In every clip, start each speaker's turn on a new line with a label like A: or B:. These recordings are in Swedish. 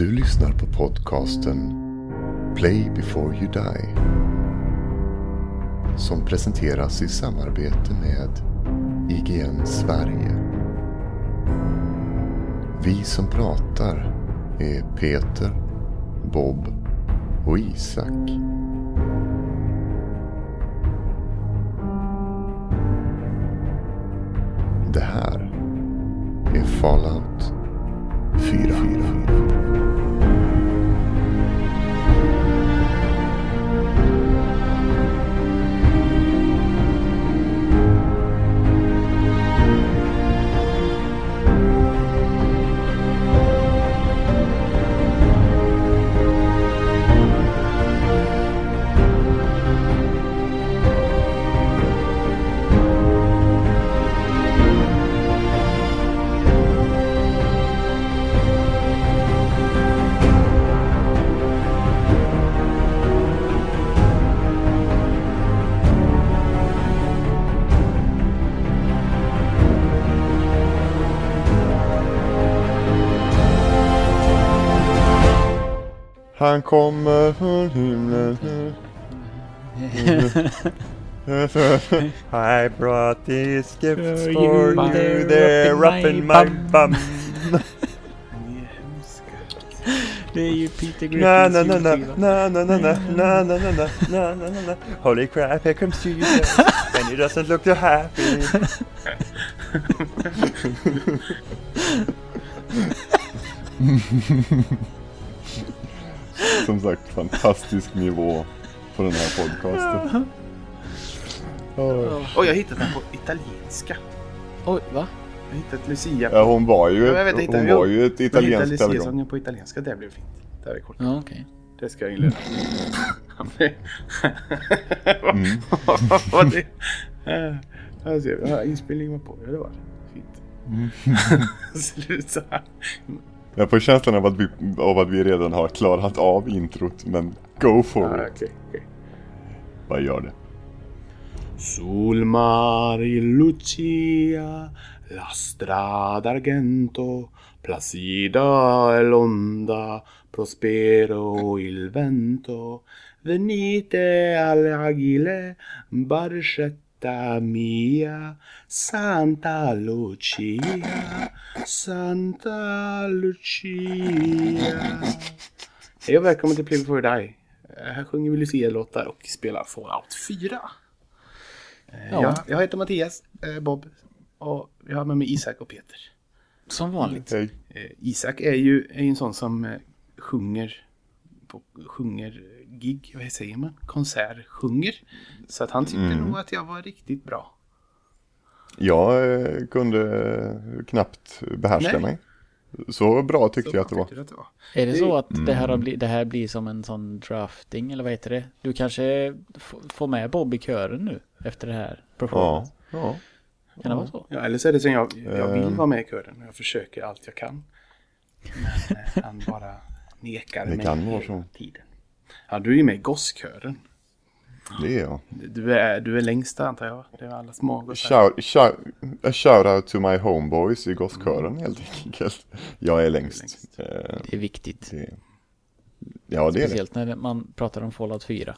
A: Du lyssnar på podcasten Play before you die. Som presenteras i samarbete med IGN Sverige. Vi som pratar är Peter, Bob och Isak. I brought these gifts
B: For
A: for
B: you,
A: you.
B: they're
A: They're
B: up
A: up
B: in
A: in
B: my
A: my bum.
C: Ni är hemska.
B: Det är ju Peter
A: Na
B: Griffins
A: na na na
B: julskiva.
A: na na na na na na na na na na na na Holy crap, here comes Jesus And he doesn't look too happy Som sagt, fantastisk nivå på den här podcasten.
C: Och jag hittade den på italienska.
B: Oj, va?
C: Jag hittat Lucia.
A: Ja, hon var ju,
C: Ja, jag vet, jag
A: hon
C: hittade-
A: var ju ett
C: Jag hittade
A: italienskt telegram.
C: Lucia-sången på italienska. Det blev fint. Det är coolt.
B: Ja, okej.
C: Det ska jag inleda.
A: Mm.
C: Vad det? Jag ser, ja, inspelningen var på. Ja, det var fint. Sluta.
A: Jag får känslan av att, vi, av att vi redan har klarat av introt, men go for
C: Ja,
A: it.
C: okej, okej.
A: Vad gör det?
C: Sul mare Lucia, la strada argento, placida e l'onda, prospero il vento. Venite alle agile, barchetta mia, Santa Lucia, Santa Lucia. Hej och välkommen till Play Before You Die. Eh, Här sjunger vi Lucia-låtar och spelar Fallout 4.
B: Ja.
C: Jag, jag heter Mattias, eh, Bob, och jag har med mig Isak och Peter.
B: Som vanligt.
A: Hej.
C: Eh, Isak är ju är ju en sån som eh, sjunger, på, sjunger gig, vad säger man? Konsert, sjunger. Så att han tyckte
A: Mm.
C: nog att jag var riktigt bra.
A: Jag eh, kunde eh, knappt behärska
C: Nej.
A: mig. Så bra tyckte
C: Så
A: jag att det var.
C: det var.
B: Är det så att
A: Mm.
B: det här, har bli, det här blir som en sån drafting eller vad heter det? Du kanske får med Bob i kören nu efter det här
A: Ja,
B: performance?
A: ja.
B: Kan det vara så?
C: Ja, eller så är det så jag, jag vill
A: Ehm.
C: vara med i kören och jag försöker allt jag kan. Men eh, han bara nekar
A: Det
C: mig
A: kan vara
C: hela
A: så.
C: tiden. Ja, du är ju med i gosskören.
A: Det är jag.
C: Du är, du är längst där antar jag. Det är alla små.
A: Shout, shout, a shout out to my homeboys i gosskören helt enkelt. Jag är längst.
C: längst.
A: Eh,
B: Det är viktigt.
A: det, ja, det är det.
B: Speciellt när man pratar om Fallout 4.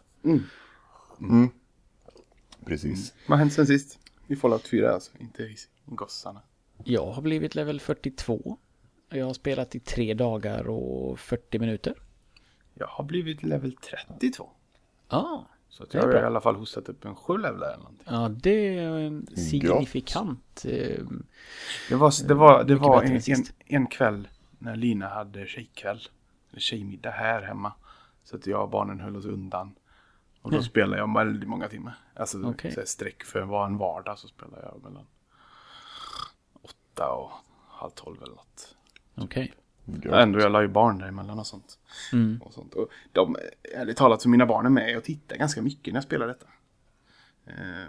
A: Precis.
C: Vad har hänt sen sist? I Fallout 4 alltså, inte i gossarna.
B: Jag har blivit level 42. Jag har spelat i tre dagar och 40 minuter.
C: Jag har blivit level 32.
B: Ah,
C: Så jag har i alla fall hostat upp en sju level eller någonting.
B: ja, det är en signifikant. eh,
C: Det var, det var, det var en, en, en kväll när Lina hade tjejkväll. Eller tjejmiddag här hemma. Så att jag och barnen höll oss undan. Och då spelade jag väldigt många timmar. Alltså
B: Okej.
C: så här, streck för vara en vardag så spelade jag mellan åtta och halv tolv eller något.
B: Okej.
C: Ja, ändå, jag la ju barn däremellan och sånt.
B: Mm.
C: Och sånt. Och de, ärligt talat, så mina barn är med och tittar ganska mycket när jag spelar detta. Eh,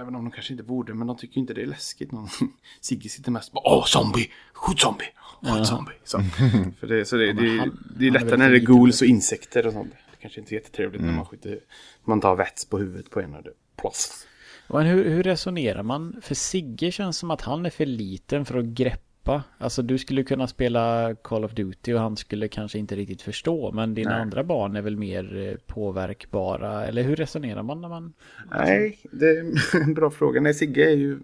C: även om de kanske inte borde, men de tycker inte det är läskigt. Någon, Sigge sitter mest bara Åh, zombie! Skjut zombie! Skjut zombie! Så, för det, så det, det,
B: han-
C: det är lättare när det är ghouls och insekter och sånt. Det kanske inte är jättetrevligt
A: Mm.
C: när man skjuter, man tar väts på huvudet på en och det plås.
B: Men hur, hur resonerar man? För Sigge känns som att han är för liten för att greppa. Alltså du skulle kunna spela Call of Duty och han skulle kanske inte riktigt förstå. Men dina
C: Nej.
B: andra barn är väl mer eh, påverkbara? Eller hur resonerar man när man...
C: Nej, det är en bra fråga. Nej, Sigge är ju...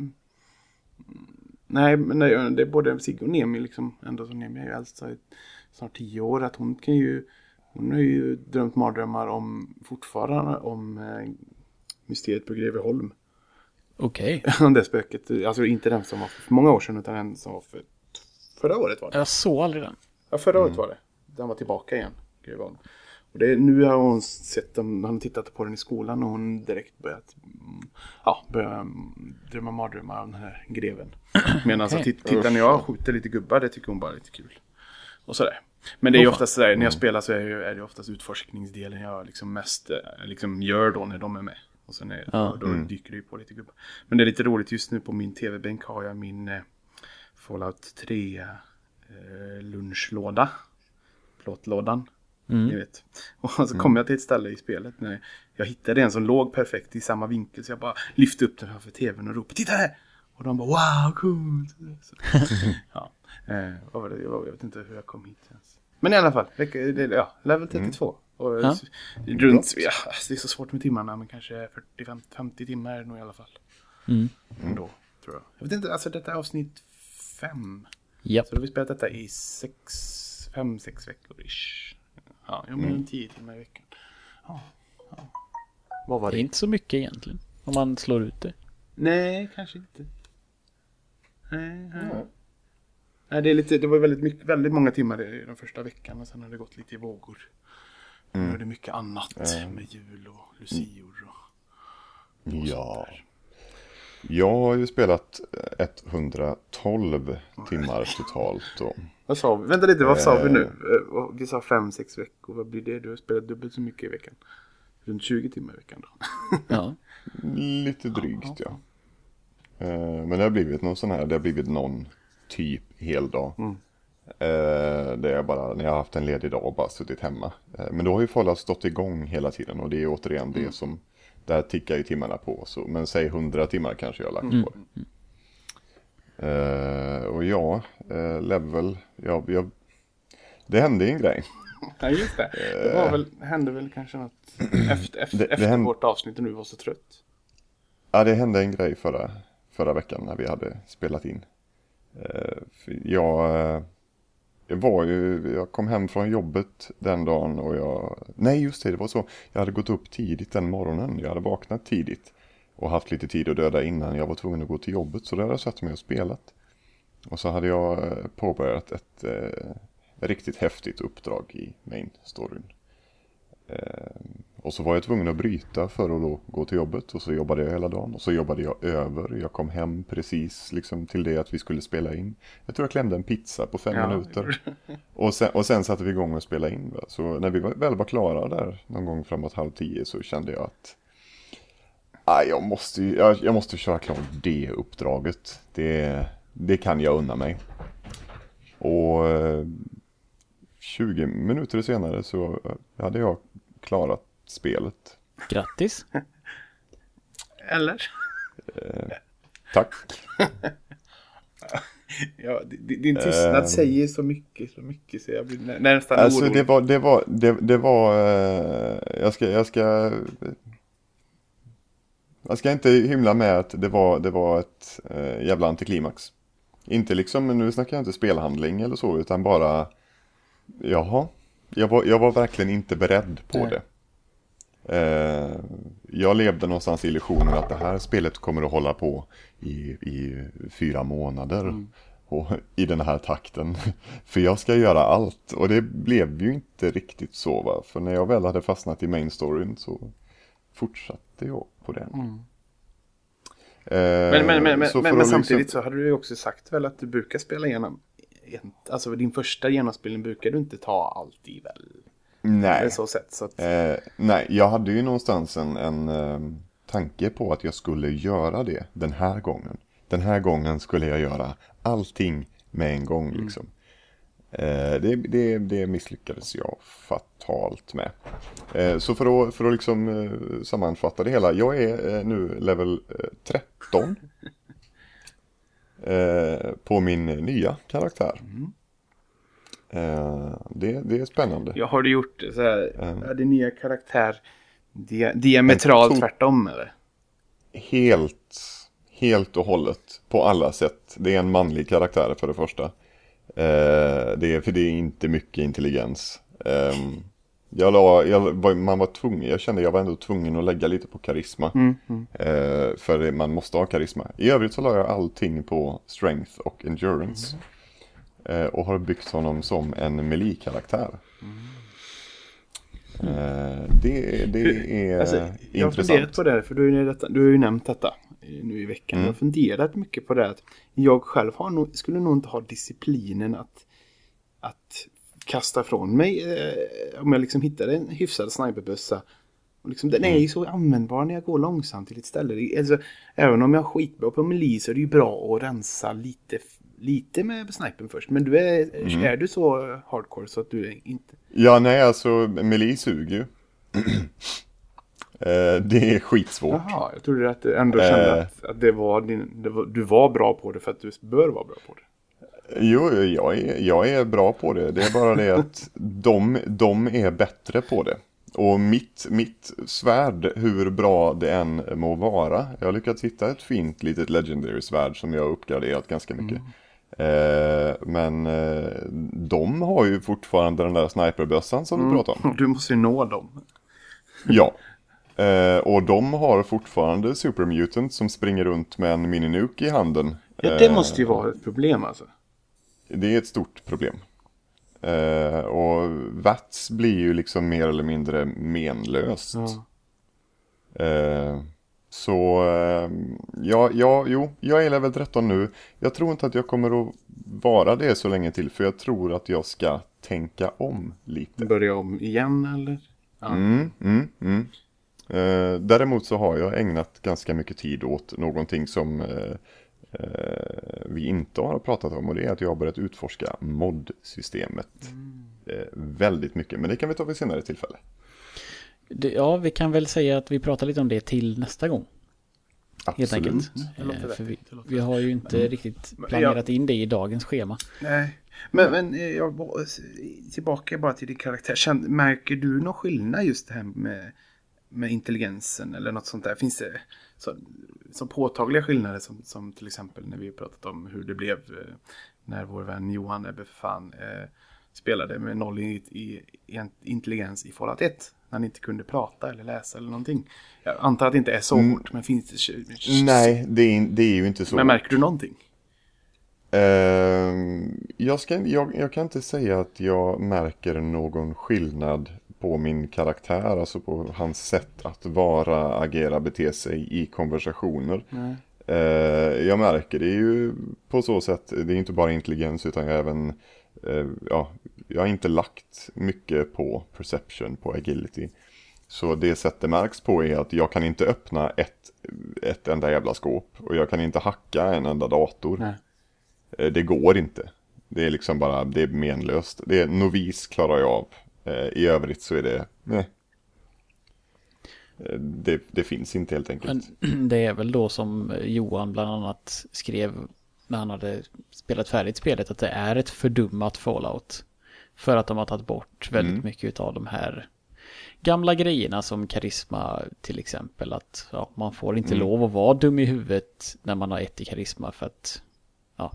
C: Nej, men det är både Sigge och Nemi liksom. Ändå så Nemi är ju äldst, snart tio år. Att hon kan ju... Hon har ju drömt mardrömmar om fortfarande om eh, mysteriet på Greveholm.
B: Okej.
C: Om det spöket. Alltså inte den som var för många år sedan utan den som var för förra året var det.
B: Jag såg aldrig den.
C: Ja, förra året var det. Den var tillbaka igen. Och det, nu har hon sett den, har tittat på den i skolan och hon direkt börjat mm, ja, börja mm, drömma mardrömmar om den här greven. Medan okay. titt, titta när jag skjuter lite gubbar, det tycker hon bara är lite kul. Och sådär. Men det är ju oftast sådär, när jag spelar så är, ju- är det oftast utforskningsdelen jag liksom mest eh, liksom gör då när de är med. Och sen är,
B: Ja.
C: då dyker det ju på lite gubbar. Men det är lite roligt just nu på min tv-bänk har jag min eh, Fallout 3 eh, lunchlåda. Plåtlådan. Ni vet. Och så kom jag till ett ställe i spelet när jag hittade en som låg perfekt i samma vinkel. Så jag bara lyfte upp den framför tvn och ropade Titta här! Och de bara wow, coolt! Så, ja. eh, vad var det? Jag vet inte hur jag kom hit ens. Men i alla fall, ja, level 32. Och
B: Ja.
C: runt, ja, det är så svårt med timmarna, men kanske 40-50 timmar är nog i alla fall.
B: Mm.
C: Ändå, tror jag. Jag vet inte, alltså detta är avsnitt 5.
B: Japp.
C: Så då har vi spelat detta i 5-6 veckor ish. Ja, jag menar 10 timmar i veckan. Ja, ja. Vad var
B: Det är
C: det?
B: inte så mycket egentligen. Om man slår ut det.
C: Nej, kanske inte. Nej, nej. Nej, det, är lite, det var väldigt, mycket, väldigt många timmar i den första veckan och sen har det gått lite i vågor. Nu är det mycket annat med jul och lucior. Och...
A: Ja. Jag har ju spelat 112 timmar totalt. då.
C: Vad sa vi? Vänta lite, vad sa vi nu? Eh, Vi sa 5-6 veckor. Vad blir det? Du har spelat dubbelt så mycket i veckan. Runt 20 timmar i veckan då.
B: Ja.
A: Lite drygt ja. Eh, Men det har blivit någon sån här, det har blivit någon typ heldag.
C: Mm.
A: Eh, Det är bara, när jag har haft en ledig dag och bara suttit hemma. Eh, Men då har ju Fallout stått igång hela tiden och det är återigen
C: Mm.
A: det som, där tickar ju timmarna på. Så, men säg 100 timmar kanske jag har lagt på det. Eh, Och ja, eh, level, ja, jag, det hände en grej.
C: Ja, just det. Det var väl, hände väl kanske något efter, efter,
A: Det- det
C: efter
A: hände-
C: vårt avsnitt och nu var så trött.
A: Ja, det hände en grej förra, förra veckan när vi hade spelat in. Eh, Jag, det var ju, jag kom hem från jobbet den dagen och jag, nej just det, det var så. Jag hade gått upp tidigt den morgonen, jag hade vaknat tidigt och haft lite tid att döda innan jag var tvungen att gå till jobbet. Så där hade jag satt mig och spelat. Och så hade jag eh, påbörjat ett eh, riktigt häftigt uppdrag i main storyn. Eh, och så var jag tvungen att bryta för att då gå till jobbet och så jobbade jag hela dagen och så jobbade jag över. Jag kom hem precis liksom till det att vi skulle spela in. Jag tror jag klämde en pizza på fem
C: Ja,
A: minuter. Och sen, och sen satte vi igång och spelade in. Va? Så när vi var- väl var klara där någon gång framåt halv tio så kände jag att ah, jag, måste, jag, jag måste köra klart det uppdraget. Det, det kan jag unna mig. Och eh, 20 minuter senare så hade jag klarat spelet.
B: Grattis.
C: Eller?
A: Tack.
C: Ja, di- di- din tystnad
A: Eh.
C: säger så mycket, så mycket så jag blir nä- nästan
A: Alltså
C: orolig.
A: det var, det var, det, det var, eh, jag ska, jag ska, jag ska inte hymla med att det var, det var ett eh, jävla antiklimax. Inte liksom, nu snackar jag inte spelhandling eller så, utan bara, jaha, jag var, jag var verkligen inte beredd på
C: Nej.
A: det. Eh, jag levde någonstans i illusionen att det här spelet kommer att hålla på i, i fyra månader. Och i den här takten. För jag ska göra allt. Och det blev ju inte riktigt så va. För när jag väl hade fastnat i main storyn så fortsatte jag på den. Eh,
C: Men, men, men, men, men, samtidigt
A: liksom-
C: så hade du ju också sagt väl att du brukar spela igenom. en- Alltså din första genomspelning brukar du inte ta allt i väl?
A: Nej.
C: Så sätt. Så att,
A: Eh, nej, jag hade ju någonstans en, en ehm, tanke på att jag skulle göra det den här gången. Den här gången skulle jag göra allting med en gång liksom. Eh, det, det, det misslyckades jag fatalt med. Eh, så för att, för att liksom eh, sammanfatta det hela. Jag är eh, nu level eh, 13. Eh, på min nya karaktär. Eh, det, det är spännande.
C: Jag har du gjort så här,
A: Mm.
C: är din nya karaktär dia, diametralt tvärtom eller?
A: Helt, helt och hållet på alla sätt. Det är en manlig karaktär för det första. Eh, det är, för det är inte mycket intelligens. Ehm, jag la, jag, man var tvungen, jag kände jag var ändå tvungen att lägga lite på karisma.
C: Mm, mm.
A: Eh, för man måste ha karisma. I övrigt så la jag allting på strength och endurance. Eh, och har byggt honom som en melee-karaktär. Eh, det, det är
C: Alltså, jag har funderat
A: intressant.
C: på det, för du har, ju detta, du har ju nämnt detta eh, nu i veckan.
A: Mm.
C: Jag har funderat mycket på det att jag själv har nog, skulle nog inte ha disciplinen att, att kasta från mig eh, om jag liksom hittade en hyfsad sniperbössa. Och liksom, den är
A: Mm.
C: ju så användbar när jag går långsamt till ett ställe. Alltså, även om jag är skitbra på melee så är det ju bra att rensa lite, lite med snipern först. Men du är,
A: Mm.
C: är du så hardcore så att du inte...
A: Ja, nej, alltså melee suger ju. Eh, det är skitsvårt.
C: Jaha, jag trodde att du ändå kände
A: Eh.
C: att, att det var din, det var, du var bra på det för att du bör vara bra på det.
A: Jo, jag är, jag är bra på det. Det är bara det att de, de är bättre på det. Och mitt, mitt svärd, hur bra det än må vara, jag har lyckats hitta ett fint litet legendary svärd som jag har uppgraderat ganska mycket. Eh, men eh, de har ju fortfarande den där sniperbössan som vi pratade om.
C: Du måste ju nå dem.
A: Ja. Eh, och de har fortfarande Super Mutant som springer runt med en mininuke i handen.
C: Ja, det
A: Eh,
C: måste ju vara ett problem alltså.
A: Det är ett stort problem. Eh, och VATS blir ju liksom mer eller mindre menlöst.
C: Ja.
A: Så eh, ja, ja, jo, jag är level 13 nu. Jag tror inte att jag kommer att vara det så länge till. För jag tror att jag ska tänka om lite.
C: Börja om igen eller? Ja.
A: Mm, mm, mm. Eh, däremot så har jag ägnat ganska mycket tid åt någonting som eh, eh, vi inte har pratat om och det är att jag har börjat utforska mod-systemet eh, väldigt mycket. Men det kan vi ta vid senare tillfälle.
B: Det, ja, vi kan väl säga att vi pratar lite om det till nästa gång. Helt
A: Absolut.
B: enkelt.
C: det låter
B: Eh, för vi, vi har ju inte riktigt
C: Men
B: planerat in det i dagens schema.
C: Nej. Men, men eh, jag tillbaka bara till din karaktär. Märker du någon skillnad just det här med, med intelligensen eller något sånt där? Finns det så, så påtagliga skillnader som, som till exempel när vi har pratat om hur det blev eh, när vår vän Johan Ebbe fan eh, spelade med noll i, i, i intelligens i Fallout 1. När han inte kunde prata eller läsa eller någonting. Jag antar att det inte är så
A: Mm.
C: hårt, men finns det...
A: Nej, det är, det är ju inte så.
C: Men märker du någonting?
A: Ehm, jag, ska, jag, jag kan inte säga att jag märker någon skillnad på min karaktär, alltså på hans sätt att vara, agera, bete sig i konversationer.
C: Nej.
A: Eh, jag märker det ju på så sätt, det är inte bara intelligens utan jag även, ja, jag har inte lagt mycket på perception, på agility. Så det sätt det märks på är att jag kan inte öppna ett, ett enda jävla skåp och jag kan inte hacka en enda dator.
C: Nej.
A: Eh, Det går inte. Det är liksom bara, det är menlöst. Det är novis klarar jag av. Eh, I övrigt så är det, nej. Eh, Det, det finns inte helt enkelt.
B: Men det är väl då som Johan bland annat skrev när han hade spelat färdigt spelet att det är ett fördummat Fallout. För att de har tagit bort väldigt
A: Mm.
B: mycket av de här gamla grejerna som karisma till exempel. Att ja, man får inte
A: Mm.
B: lov att vara dum i huvudet när man har ett i karisma för att ja.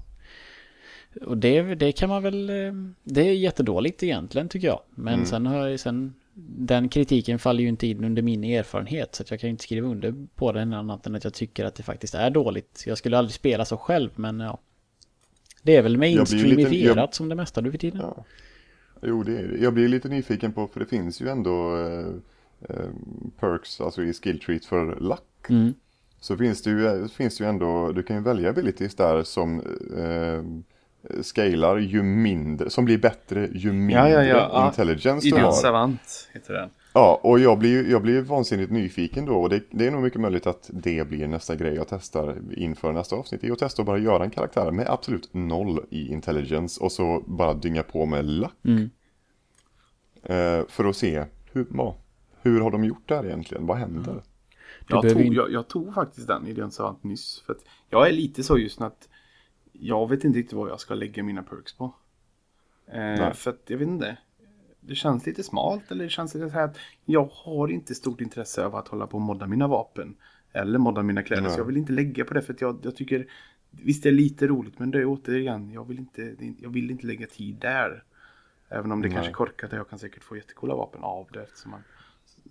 B: Och det, det kan man väl, eh, det är jättedåligt egentligen tycker jag. Men
A: Mm.
B: sen har jag, sen, den kritiken faller ju inte in under min erfarenhet. Så jag kan ju inte skriva under på den annat än att jag tycker att det faktiskt är dåligt. Jag skulle aldrig spela så själv men ja. Det är väl
A: lite-
B: mainstreamifierat
A: jag-
B: som det mesta nu för tiden.
A: Ja. Jo, det är. Jag blir lite nyfiken på, för det finns ju ändå eh, eh, perks, alltså i skill treat för luck.
B: Mm.
A: Så finns det ju, finns det ju ändå, du kan ju välja abilities där som eh, scalar ju mindre, som blir bättre ju mindre
C: ja, ja, ja.
A: intelligence du har.
C: Savant heter den.
A: Ja, och jag blir ju jag blir vansinnigt nyfiken då och det, det är nog mycket möjligt att det blir nästa grej jag testar inför nästa avsnitt. Det är att testa att bara göra en karaktär med absolut noll i intelligence och så bara dynga på med luck.
B: Mm.
A: Eh, för att se hur, vad, hur har de gjort där egentligen? Vad händer?
C: Jag
B: behöver
C: tog, jag, jag tog faktiskt den idén savant nyss. För att jag är lite så just nu att jag vet inte riktigt vad jag ska lägga mina perks på. Eh, för att jag vet inte. Det känns lite smalt eller det känns lite så här att jag har inte stort intresse av att hålla på och modda mina vapen. Eller modda mina kläder.
A: Nej.
C: Så jag vill inte lägga på det för att jag, jag tycker Visst det är lite roligt men det är återigen jag vill inte, jag vill inte lägga tid där. Även om det
A: Nej.
C: kanske är korkat och jag kan säkert få jättecoola vapen av det eftersom man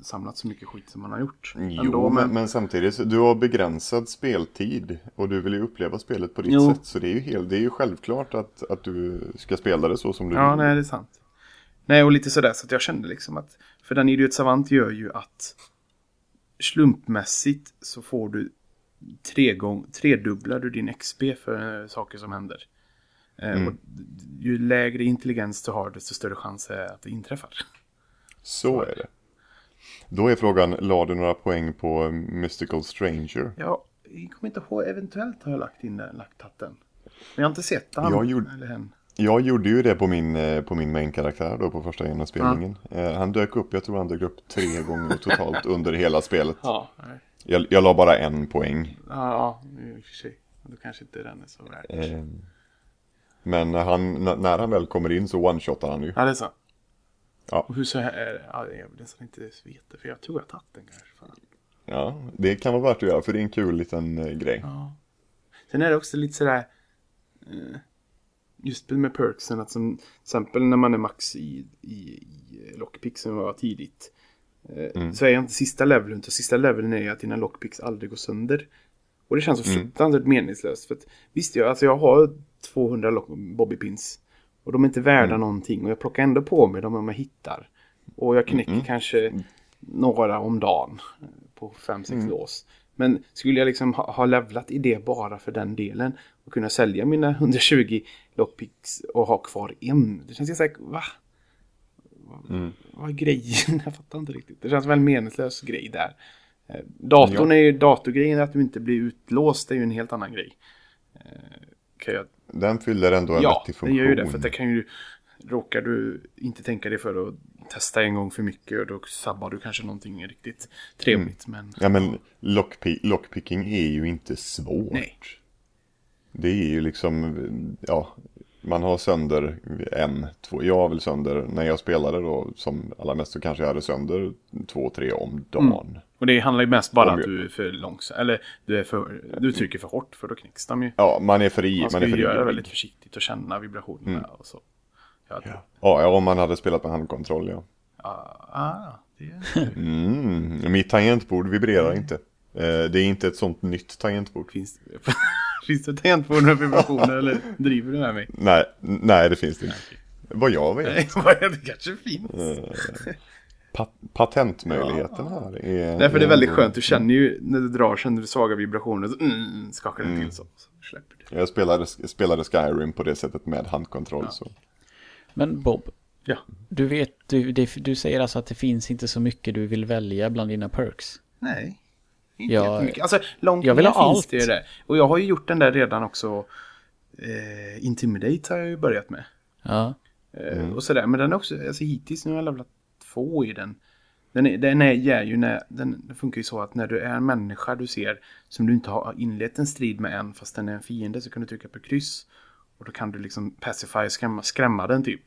C: samlat så mycket skit som man har gjort.
A: Jo,
C: Ändå,
A: men, men samtidigt, du har begränsad speltid och du vill ju uppleva spelet på ditt
C: Jo.
A: sätt. Så det är ju, helt, det är ju självklart att, att du ska spela det så som du
C: Ja,
A: vill.
C: nej, det är sant. Nej, och lite sådär så att jag kände liksom att för den Idiot Savant gör ju att slumpmässigt så får du tre gång, tredubblar du din XP för saker som händer. Eh,
A: Mm.
C: Och ju lägre intelligens du har desto större chans är att det inträffar.
A: Så är det. Då är frågan, la du några poäng på Mystical Stranger?
C: Ja, jag kommer inte ihåg, eventuellt har jag lagt in den, lagt hatten. Men jag har inte sett han
A: Jag gjorde-
C: eller hen.
A: Jag gjorde ju det på min, eh, på min main-karaktär då på första genomspelningen. Eh, han dök upp, jag tror han dök upp tre gånger totalt under hela spelet.
C: Ja.
A: Jag, jag la bara en poäng.
C: ja, ja, i och för sig. Då kanske inte den är så värd.
A: Eh, men när han, när han väl kommer in så one-shotar han ju.
C: Ja, det är så.
A: Ja.
C: Och hur så här? Ja, jag vill nästan inte veta för jag tror jag tagit den kanske. Fan.
A: Ja, det kan vara värt att göra för det är en kul liten eh, grej.
C: Ja. Sen är det också lite sådär eh, just med perksen att som till exempel när man är max i, i, i lockpick som var tidigt. Eh, Så är jag inte sista leveln utan sista leveln är ju att dina lockpicks aldrig går sönder. Och det känns så fruktansvärt meningslöst. För att, visst, jag, alltså jag har 200 lock- bobbypins. Och de är inte värda någonting. Och jag plockar ändå på mig dem om jag hittar. Och jag knäcker kanske några om dagen. eh, På 5-6 lås. Men skulle jag liksom ha, ha levlat i det bara för den delen. Och kunna sälja mina 120 lockpicks och ha kvar en. Det känns säkert, va? Vad är grejen? Jag fattar inte riktigt. Det känns väl en meningslös grej där. Eh, Datorn är ju datorgrejen, att du inte blir utlåst är ju en helt annan grej. Kan jag
A: Den fyller ändå en
C: Ja,
A: vettig funktion.
C: gör ju det. För det kan ju... Råkar du inte tänka dig för att testa en gång för mycket och då sabbar du kanske någonting riktigt trevligt. Men
A: Ja men lockpi- lockpicking är ju inte svårt.
C: Nej.
A: Det är ju liksom, ja, man har sönder en, två, jag har väl sönder, när jag spelade då som allra mest så kanske jag hade sönder två, tre om dagen.
C: och det handlar ju mest bara
A: Om
C: att du är för långsam. Eller du, är för, du trycker för hårt för då knäcks de ju.
A: Ja, man är fri,
C: Man
A: man,
C: ska
A: är
C: ju göra det väldigt försiktigt och känna vibrationerna och så. Ja, ja.
A: ja, om man hade spelat med handkontroll ja.
C: ah, det är...
A: Mm, mitt tangentbord vibrerar inte. Eh, det är inte ett sånt nytt tangentbord.
C: Finns, finns det tangentbord med vibrationer eller driver du med mig?
A: Nej, nej det finns det inte. Vad jag vet.
C: Nej, vad det kanske finns.
A: Pa- patentmöjligheten här är...
C: Därför är det väldigt skönt. Du känner ju när du drar känner du svaga vibrationer. Så mm, skakar det till så. så släpper det.
A: Jag spelade, spelade Skyrim på det sättet med handkontroll. Så.
B: Men Bob,
C: Ja.
B: du vet, du, det, du säger alltså att det finns inte så mycket du vill välja bland dina perks.
C: Nej. Inte
B: Jag-
C: jättemycket. Alltså långt
B: jag vill ha
C: finns
B: allt.
C: det ju det. Och jag har ju gjort den där redan också. Eh, Intimidate har jag ju börjat med.
B: Ja.
C: Eh, Och sådär. Men den är också, alltså hittills nu har jag levlat två i den. Den, är, den är, ju när, den, den funkar ju så att när du är en människa du ser som du inte har inlett en strid med än fast den är en fiende så kan du trycka på kryss. Och då kan du liksom pacify, skrämma, skrämma den typ.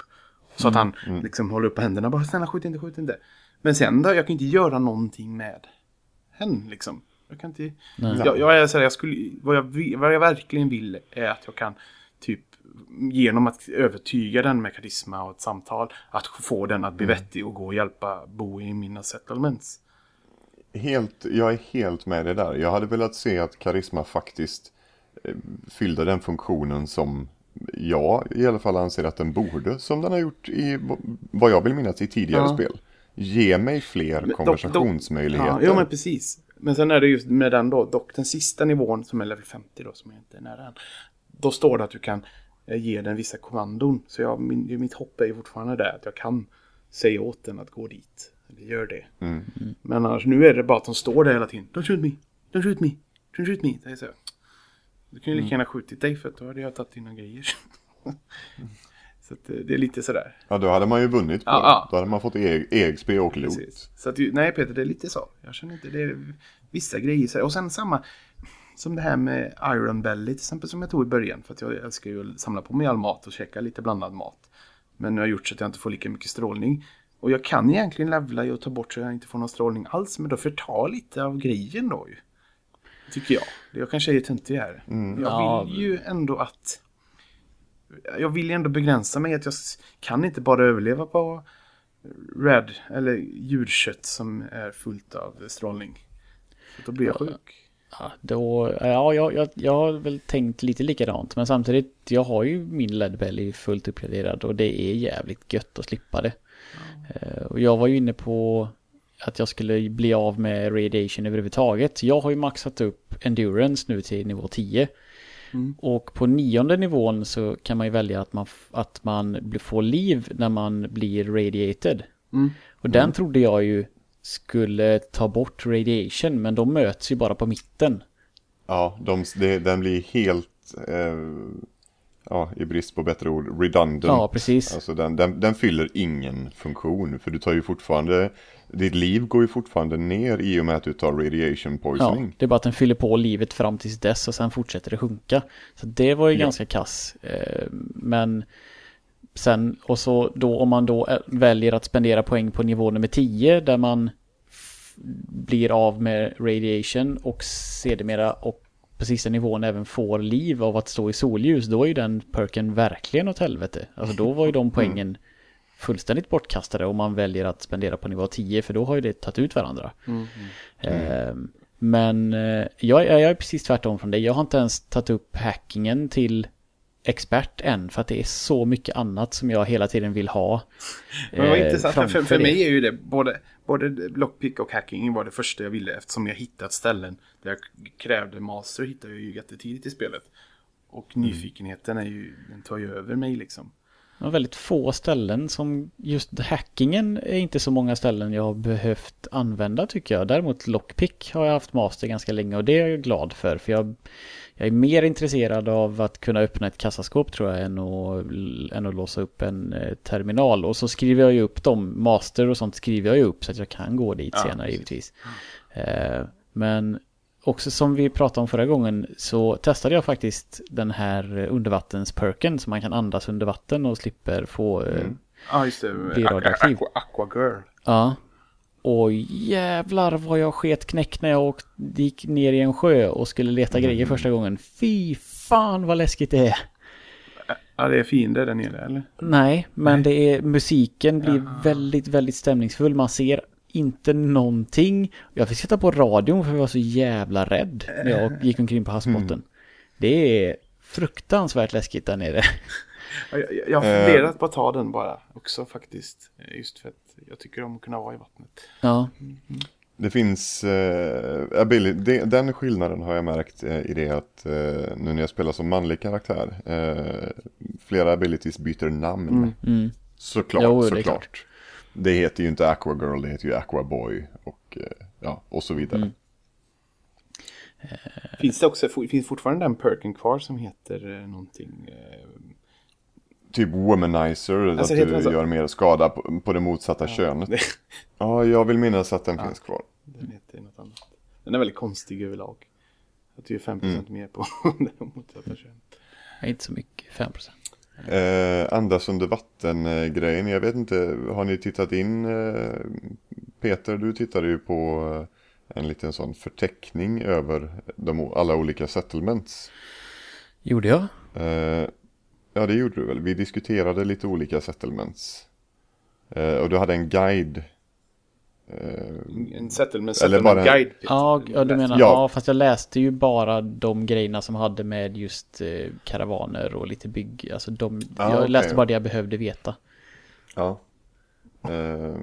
C: Så att han liksom håller upp händerna bara snälla skjut inte, skjut inte. Men sen då, jag kan inte göra någonting med hen liksom. Jag kan inte... Jag, jag är så här, jag skulle, vad, jag, vad jag verkligen vill är att jag kan typ genom att övertyga den med karisma och ett samtal att få den att bli vettig och gå och hjälpa bo i mina settlements.
A: Helt, jag är helt med det där. Jag hade velat se att Karisma faktiskt eh, fyllde den funktionen som jag i alla fall anser att den borde. Som den har gjort i vad jag vill minnas i tidigare
C: Ja.
A: spel. Ge mig fler
C: dock-
A: konversationsmöjligheter.
C: Ja, jo men precis. Men sen är det just med den då, dock den sista nivån som är level 50 då, som jag inte är nära än. Då står det att du kan eh, ge den vissa kommandon. Så jag, min, mitt hopp är ju fortfarande där att jag kan säga åt den att gå dit. Det gör det.
A: Mm.
C: Men annars nu är det bara att de står där hela tiden. Don't shoot me, don't shoot me, don't shoot me. Det är så. Du kan ju lika gärna skjutit dig för att då hade jag tagit dina grejer. så att det, är lite sådär.
A: Ja, då hade man ju vunnit på
C: Ja,
A: det.
C: ja.
A: Då hade man fått E- EXP och loot.
C: Precis. Så att, nej Peter, det är lite så. Jag känner inte, det är vissa grejer. Så, och sen samma som det här med Iron Belly till exempel som jag tog i början. För att jag älskar ju att samla på mig all mat och käka lite blandad mat. Men nu har jag gjort så att jag inte får lika mycket strålning. Och jag kan egentligen levla och ta bort så jag inte får någon strålning alls. Men då förtar lite av grejen då ju. Tycker jag. Jag kanske är töntig här. Jag
B: Ja.
C: vill ju ändå att... Jag vill ju ändå begränsa mig att jag kan inte bara överleva på red eller djurkött som är fullt av strålning. Så då blir jag sjuk.
B: Ja, då, ja jag, jag, jag har väl tänkt lite likadant. Men samtidigt, jag har ju min ledbelly fullt uppgraderad och det är jävligt gött att slippa det. Eh, Och jag var ju inne på att jag skulle bli av med radiation överhuvudtaget. Jag har ju maxat upp endurance nu till nivå 10.
C: Mm.
B: Och på nionde nivån så kan man ju välja att man, att man får liv när man blir radiated.
C: Mm.
B: Och den trodde jag ju skulle ta bort radiation, men de möts ju bara på mitten.
A: Ja, de, det, den blir helt, eh, ja, i brist på bättre ord, redundant.
B: Ja, precis.
A: Alltså den, den, den fyller ingen funktion. För du tar ju fortfarande, ditt liv går ju fortfarande ner i och med att du tar radiation
B: Ja,
A: poisoning.
B: det är bara att den fyller på livet fram tills dess och sen fortsätter det sjunka. Så det var ju
A: Ja.
B: ganska kass. Eh, Men sen, och så då om man då eh, väljer att spendera poäng på nivå nummer 10 där man blir av med radiation och sedermera och på sista nivån även får liv av att stå i solljus, då är ju den perken verkligen åt helvete. Alltså då var ju de poängen fullständigt bortkastade om man väljer att spendera på nivå 10 för då har ju det tagit ut varandra. Eh, Men eh, jag, är- jag är precis tvärtom från dig. Jag har inte ens tagit upp hackingen till expert än för att det är så mycket annat som jag hela tiden vill ha.
C: Men vad
B: eh,
C: intressant, för, för, mig är ju det både, både lockpick och hacking var det första jag ville eftersom jag hittat ställen där jag krävde master hittade jag ju jättetidigt i spelet. Och nyfikenheten är ju, den tar ju över mig liksom.
B: Det var väldigt få ställen som just hackingen är inte så många ställen jag har behövt använda tycker jag. Däremot lockpick har jag haft master ganska länge och det är jag glad för. För jag, jag är mer intresserad av att kunna öppna ett kassaskåp tror jag än att, än att låsa upp en eh, terminal. Och så skriver jag ju upp dem, master och sånt skriver jag ju upp så att jag kan gå dit
C: Ja,
B: senare
C: precis.
B: givetvis. Eh, men också som vi pratade om förra gången så testade jag faktiskt den här undervattensperken så man kan andas under vatten och slipper få... eh,
C: Ja, just det.
B: Radioaktiv.
C: aqua, aqua Girl.
B: Ja. Och jävlar vad jag sket knäck när jag åkte, gick ner i en sjö och skulle leta grejer första gången. Fy fan vad läskigt det är.
C: Ja, det är fiender där nere, eller?
B: Nej, men det är musiken blir väldigt, väldigt stämningsfull. Man ser inte någonting. Jag fick sätta på radion för jag var så jävla rädd när jag gick omkring på havsbotten. Det är fruktansvärt läskigt där nere.
C: Ja, Jag, jag, har funderat på att ta den bara också faktiskt. Just för att jag tycker om att kunna vara i vattnet.
B: Ja,
A: Det finns, eh, ability, det, den skillnaden har jag märkt eh, i det att eh, nu när jag spelar som manlig karaktär, eh, flera abilities byter namn.
B: mm.
A: Såklart,
B: Jo, det
A: såklart.
B: klart.
A: Det heter ju inte Aqua Girl, det heter ju Aqua Boy och, eh, ja, och så vidare.
B: Mm.
C: Finns det också, finns fortfarande den perken kvar som heter eh, någonting?
A: Typ womanizer,
C: Alltså,
A: att du
C: så?
A: gör mer skada på, på det motsatta könet.
C: det,
A: Ja, jag vill minnas att den finns kvar.
C: den heter något annat. Den är väldigt konstig överlag. Att du gör 5%
A: Mm.
C: mer på det motsatta könet.
B: inte så mycket, 5%.
A: Eh, andas under vatten-grejen, jag vet inte, har ni tittat in? Eh, Peter, du tittade ju på eh, en liten sån förteckning över de, alla olika settlements.
B: Gjorde jag?
A: Eh, ja, det gjorde du väl. Vi diskuterade lite olika settlements. Eh, och du hade en guide. Eh,
C: En settlement,
A: Eller bara en-
C: guide.
B: Ja, ja du menar,
A: Ja.
B: ja. fast jag läste ju bara de grejerna som hade med just eh, karavaner och lite bygg, alltså de,
A: Ja,
B: jag
A: okej.
B: läste bara det jag behövde veta.
A: ja. Eh,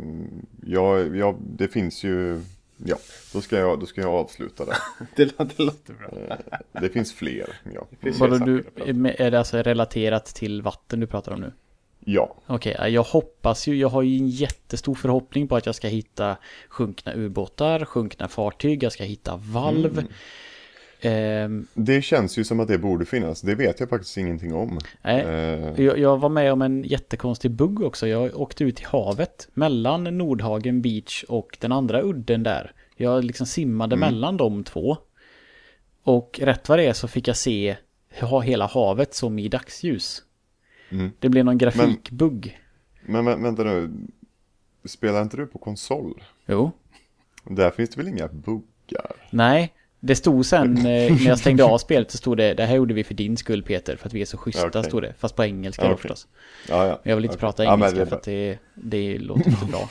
A: ja, ja, det finns ju... Ja, då ska jag, då ska jag avsluta där.
C: Det, låter- det låter bra.
A: Det finns fler, ja.
C: finns
B: Vadå
C: fler
B: du, är det alltså relaterat till vatten du pratar om nu?
A: Ja.
B: Okej, okay, jag hoppas ju, jag har ju en jättestor förhoppning på att jag ska hitta sjunkna ubåtar, sjunkna fartyg, jag ska hitta valv. Mm.
A: Um, det känns ju som att det borde finnas, det vet jag faktiskt ingenting om.
B: Nej, uh, jag, jag, var med om en jättekonstig bugg också, jag åkte ut i havet mellan Nordhagen Beach och den andra udden där. Jag liksom simmade mm. mellan de två. Och rätt vad det är så fick jag se hela havet som i dagsljus. Mm. Det blev någon grafikbugg.
A: Men, men vänta nu, spelar inte du på konsol?
B: Jo.
A: Där finns det väl inga buggar?
B: Nej, det stod sen eh, när jag stängde av spelet så stod det Det här gjorde vi för din skull Peter För att vi är så schyssta okay. stod det Fast på engelska okay. då förstås ja, ja. Jag vill inte okay. prata engelska ja, det för att det, det låter inte bra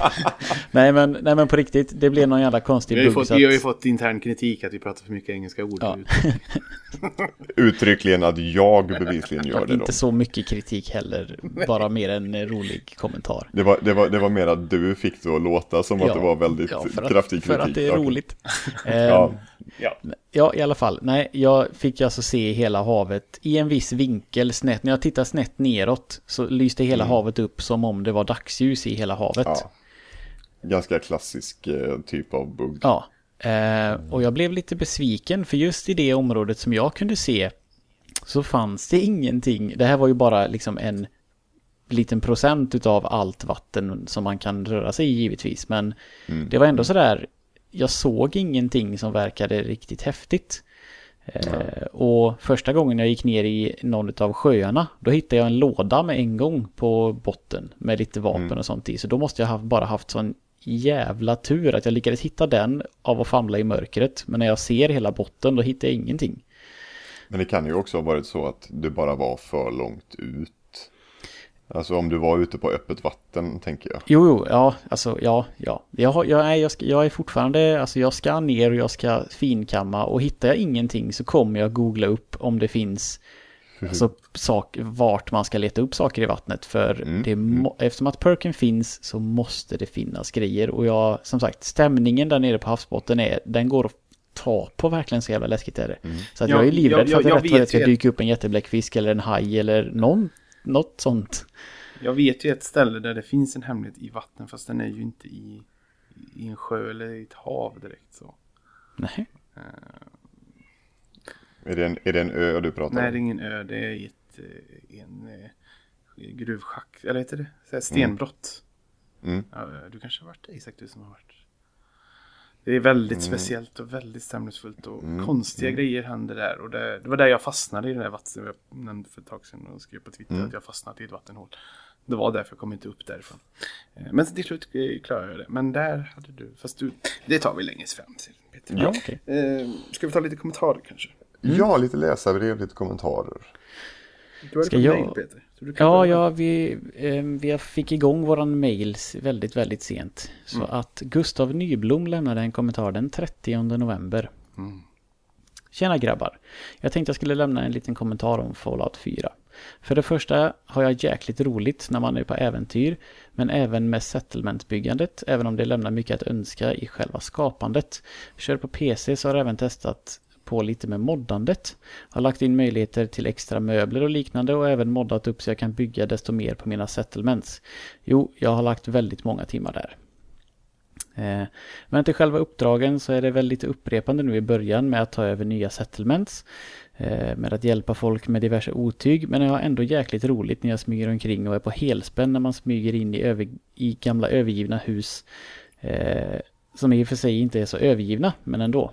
B: nej, men, nej men på riktigt Det blev någon jävla konstig
C: bugg Vi har, fått, att... vi har ju fått intern kritik att vi pratar för mycket engelska ord ja.
A: Uttryckligen att jag bevisligen gör det då
B: Inte så mycket kritik heller Bara mer en rolig kommentar
A: Det var, det var, det var mer att du fick det att låta som att det var väldigt kraftig kritik
B: För att det är roligt ja. Ehm, ja. ja, i alla fall. Nej, jag fick alltså se hela havet i en viss vinkel snett. När jag tittar snett neråt så lyste hela mm. havet upp som om det var dagsljus i hela havet. Ja.
A: Ganska klassisk eh, typ av bugg.
B: Ja. Eh, och jag blev lite besviken för just i det området som jag kunde se så fanns det ingenting. Det här var ju bara liksom en liten procent utav allt vatten som man kan röra sig i givetvis. Men mm. det var ändå sådär jag såg ingenting som verkade riktigt häftigt. Eh, och första gången jag gick ner i någon av sjöarna, då hittade jag en låda med en gång på botten med lite vapen mm. och sånt i. Så då måste jag ha bara haft sån jävla tur att jag lyckades hitta den av att famla i mörkret. Men när jag ser hela botten, då hittar jag ingenting.
A: Men det kan ju också ha varit så att du bara var för långt ut. Alltså om du var ute på öppet vatten tänker jag.
B: Jo, jo, ja, alltså ja, ja. Jag, jag, är, jag, ska, jag är fortfarande, alltså jag ska ner och jag ska finkamma och hittar jag ingenting så kommer jag googla upp om det finns alltså, sak, vart man ska leta upp saker i vattnet. För mm. det, mm. eftersom att perken finns så måste det finnas grejer. Och jag, som sagt, stämningen där nere på havsbotten är, den går att ta på verkligen så jävla läskigt är det. Mm. Så att jag, jag är livrädd för att jag, jag, jag rätt ska dyka upp en jättebläckfisk eller en haj eller någon något sånt.
C: Jag vet ju ett ställe där det finns en hemlighet i vatten fast den är ju inte i, i en sjö eller i ett hav direkt så.
B: Nej.
A: Uh, är, det en, är det en ö du pratar
C: om? Nej, det är ingen ö. Det är ett, eh, en uh, gruvschack, eller heter det? Stenbrott. Mm. Mm. du kanske har varit där Isak, du som har varit. Det är väldigt mm. speciellt och väldigt stämningsfullt och mm. konstiga mm. grejer händer där. Och det, det, var där jag fastnade i den där vattnet. Jag nämnde för ett tag sedan och skrev på Twitter mm. att jag fastnat i ett vattenhål. Det var därför jag kom inte upp därifrån. Eh, men till slut klarade jag det. Men där hade du, fast du, det tar vi längre fram. Peter. Ja, okay. Eh, ska vi ta lite kommentarer kanske?
A: Ja, lite läsarbrev, lite kommentarer.
C: Du har Ska jag? Mail, Peter.
B: Ja, ja vi, eh, vi fick igång våran mail väldigt, väldigt sent. Så mm. att Gustav Nyblom lämnade en kommentar den 30 november. Mm. Tjena grabbar. Jag tänkte jag skulle lämna en liten kommentar om Fallout 4. För det första har jag jäkligt roligt när man är på äventyr, men även med settlementbyggandet, även om det lämnar mycket att önska i själva skapandet. Kör på PC så har jag även testat på lite med moddandet. Har lagt in möjligheter till extra möbler och liknande och även moddat upp så jag kan bygga desto mer på mina settlements. Jo, jag har lagt väldigt många timmar där. Eh, men till själva uppdragen så är det väl lite upprepande nu i början med att ta över nya settlements. Eh, med att hjälpa folk med diverse otyg. Men jag har ändå jäkligt roligt när jag smyger omkring och är på helspänn när man smyger in i, över, i gamla övergivna hus. Eh, som i och för sig inte är så övergivna, men ändå.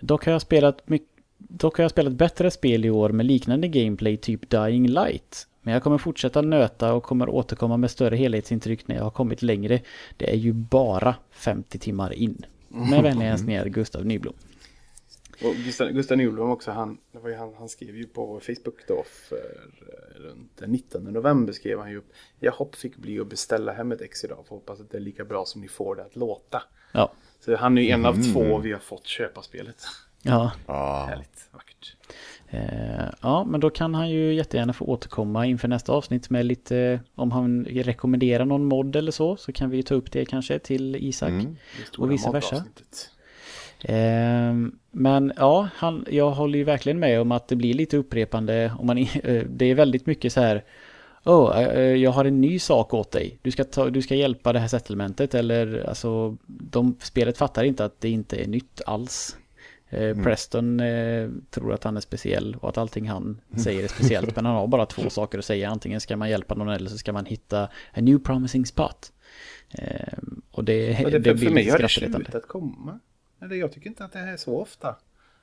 B: Dock har jag spelat mycket Dock har jag spelat bättre spel i år med liknande gameplay typ Dying Light. Men jag kommer fortsätta nöta och kommer återkomma med större helhetsintryck när jag har kommit längre. Det är ju bara 50 timmar in. Med vänliga hälsningar Gustav Nyblom.
C: Och Gustav, Gustav Nyblom också, han, det var ju han, han skrev ju på Facebook då för eh, runt den 19 november skrev han ju upp. Jag hopp fick bli att beställa hem ett ex idag för hoppas att det är lika bra som ni får det att låta.
B: Ja.
C: Så han är ju en av mm. två vi har fått köpa spelet.
B: Ja.
A: Ah.
C: Härligt, vackert.
B: Eh, ja, men då kan han ju jättegärna få återkomma inför nästa avsnitt med lite, om han rekommenderar någon mod eller så, så kan vi ta upp det kanske till Isak. Mm. Och vice versa. Ehm, men ja, han, jag håller ju verkligen med om att det blir lite upprepande. Om man, eh, det är väldigt mycket så här. Oh, jag har en ny sak åt dig. Du ska, ta, du ska hjälpa det här settlementet. Eller alltså, de, spelet fattar inte att det inte är nytt alls. Eh, mm. Preston eh, tror att han är speciell och att allting han säger är speciellt. men han har bara två saker att säga. Antingen ska man hjälpa någon eller så ska man hitta a new promising spot. Eh, och det,
C: det, det för, för mig har det slutat komma. Eller jag tycker inte att det är så ofta.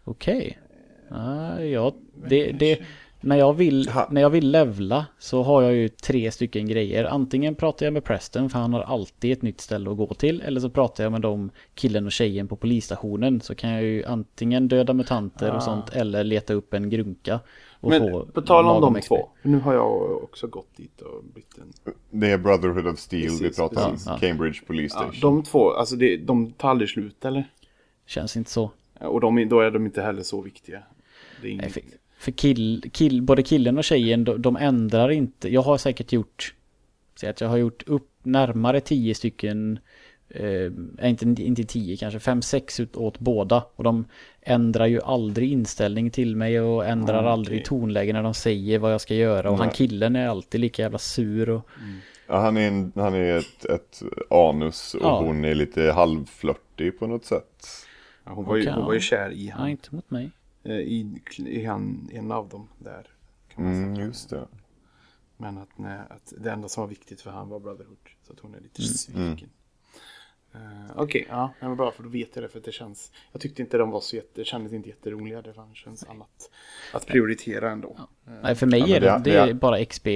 B: Okej. Okay. Uh, ja, det, det, när, jag vill, när jag vill levla så har jag ju tre stycken grejer. Antingen pratar jag med Preston för han har alltid ett nytt ställe att gå till. Eller så pratar jag med de killen och tjejen på polisstationen. Så kan jag ju antingen döda mutanter ah. och sånt eller leta upp en grunka. Och
C: Men få på tal om de två. Nu har jag också gått dit och blivit en...
A: Det är Brotherhood of Steel precis, vi pratar om. Cambridge Police Station. Ja,
C: de två, alltså det, de tar aldrig slut eller?
B: Känns inte så.
C: Och de, då är de inte heller så viktiga.
B: Det är Nej, för, kill, kill, både killen och tjejen, de, de ändrar inte. Jag har säkert gjort, säg att jag har gjort upp närmare tio stycken, eh, inte, inte tio kanske, fem, sex ut åt båda. Och de ändrar ju aldrig inställning till mig och ändrar mm, aldrig tonläge när de säger vad jag ska göra. Och Nej. han killen är alltid lika jävla sur och... Mm.
A: Ja, han är, en, han är ett, ett anus och ja. hon är lite halvflörtig på något sätt.
C: Ja, hon, var ju, hon var ju kär i
B: han. Ja, inte mot mig.
C: Eh, I, i han, en av dem där.
A: Kan man mm, säga. just det.
C: Men att, nej, att det enda som var viktigt för han var Brotherhood. Så att hon är lite mm. sviken. Uh, Okej, okay, ja, men bra för då vet jag det för det känns Jag tyckte inte de var så jätte, det kändes inte jätteroliga Det känns annat att prioritera ändå. Ja.
B: uh, Nej för mig ja, är det, det, är bara XP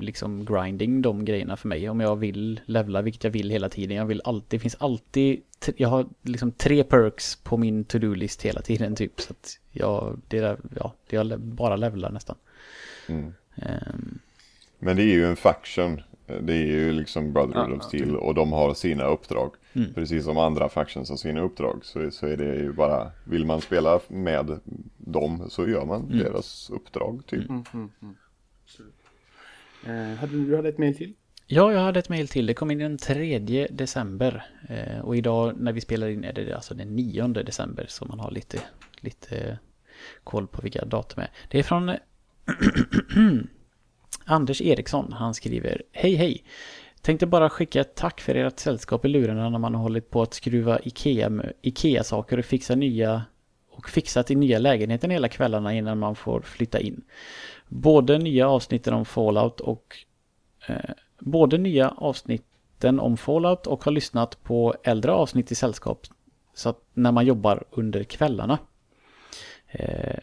B: liksom grinding de grejerna för mig. Om jag vill levla, vilket jag vill hela tiden Jag vill alltid, det finns alltid Jag har liksom tre perks på min to-do-list hela tiden typ. Så att jag, det är, ja, det jag bara levlar nästan.
A: Mm. um, Men det är ju en faction det är ju liksom Brotherhood ja, of Steel och de har sina uppdrag. Mm. Precis som andra factions har sina uppdrag så, så är det ju bara, vill man spela med dem så gör man mm. deras uppdrag typ. Mm, mm, mm.
C: eh, hade du hade ett mail till?
B: Ja, jag hade ett mail till. Det kom in den 3 december. Eh, och idag när vi spelar in är det alltså den 9 december. Så man har lite, lite koll på vilka datum är. Det är från Anders Eriksson, han skriver Hej hej! Tänkte bara skicka ett tack för ert sällskap i lurarna när man har hållit på att skruva Ikea-saker Ikea och fixa nya och fixat i nya lägenheten hela kvällarna innan man får flytta in. Både nya avsnitten om Fallout och eh, både nya avsnitten om Fallout och har lyssnat på äldre avsnitt i sällskap så att när man jobbar under kvällarna. Eh,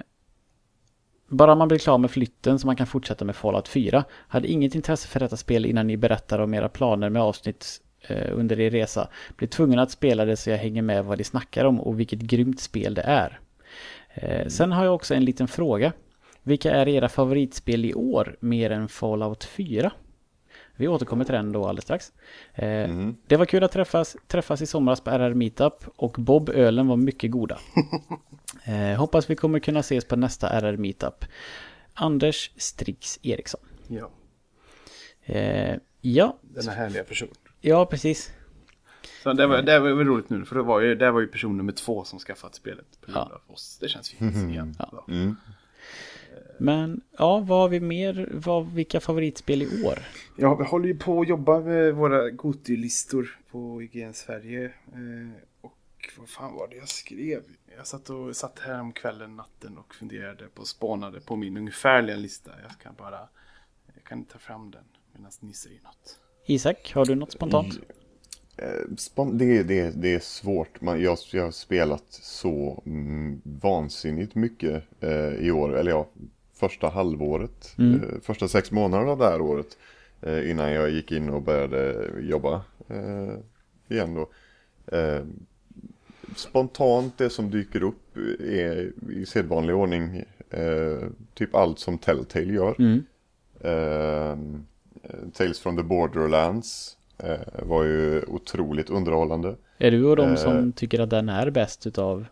B: bara man blir klar med flytten så man kan fortsätta med Fallout 4. Hade inget intresse för detta spel innan ni berättar om era planer med avsnitt eh, under er resa. Blir tvungen att spela det så jag hänger med vad de snackar om och vilket grymt spel det är. Eh, sen har jag också en liten fråga. Vilka är era favoritspel i år mer än Fallout 4? Vi återkommer till den då alldeles strax. Eh, mm. Det var kul att träffas, träffas i somras på RR Meetup och Bob Ölen var mycket goda. eh, hoppas vi kommer kunna ses på nästa RR Meetup. Anders Strix Eriksson.
C: Ja.
B: Eh, ja.
C: Denna härliga person.
B: Ja, precis.
C: Så det, var, det var roligt nu, för det var ju, det var ju person nummer två som skaffat spelet på grund ja. av oss. Det känns fint. Mm. Ja. Mm.
B: Men ja, vad har vi mer? Vad, vilka favoritspel i år?
C: Ja, vi håller ju på att jobba med våra Goti-listor på IGN Sverige. Eh, och vad fan var det jag skrev? Jag satt, och, satt här om kvällen, natten och funderade på, spånade på min ungefärliga lista. Jag kan bara, jag kan ta fram den medan ni säger något.
B: Isak, har du något spontant?
A: Eh, det, det, det är svårt. Man, jag, jag har spelat så mm, vansinnigt mycket eh, i år. Eller ja, första halvåret, mm. eh, första sex månaderna av det här året. Eh, innan jag gick in och började jobba eh, igen då. Eh, spontant det som dyker upp är i sedvanlig ordning typ allt som Telltale gör. Mm. Tales from the Borderlands var ju otroligt underhållande.
B: Är du och de som tycker att den är bäst utav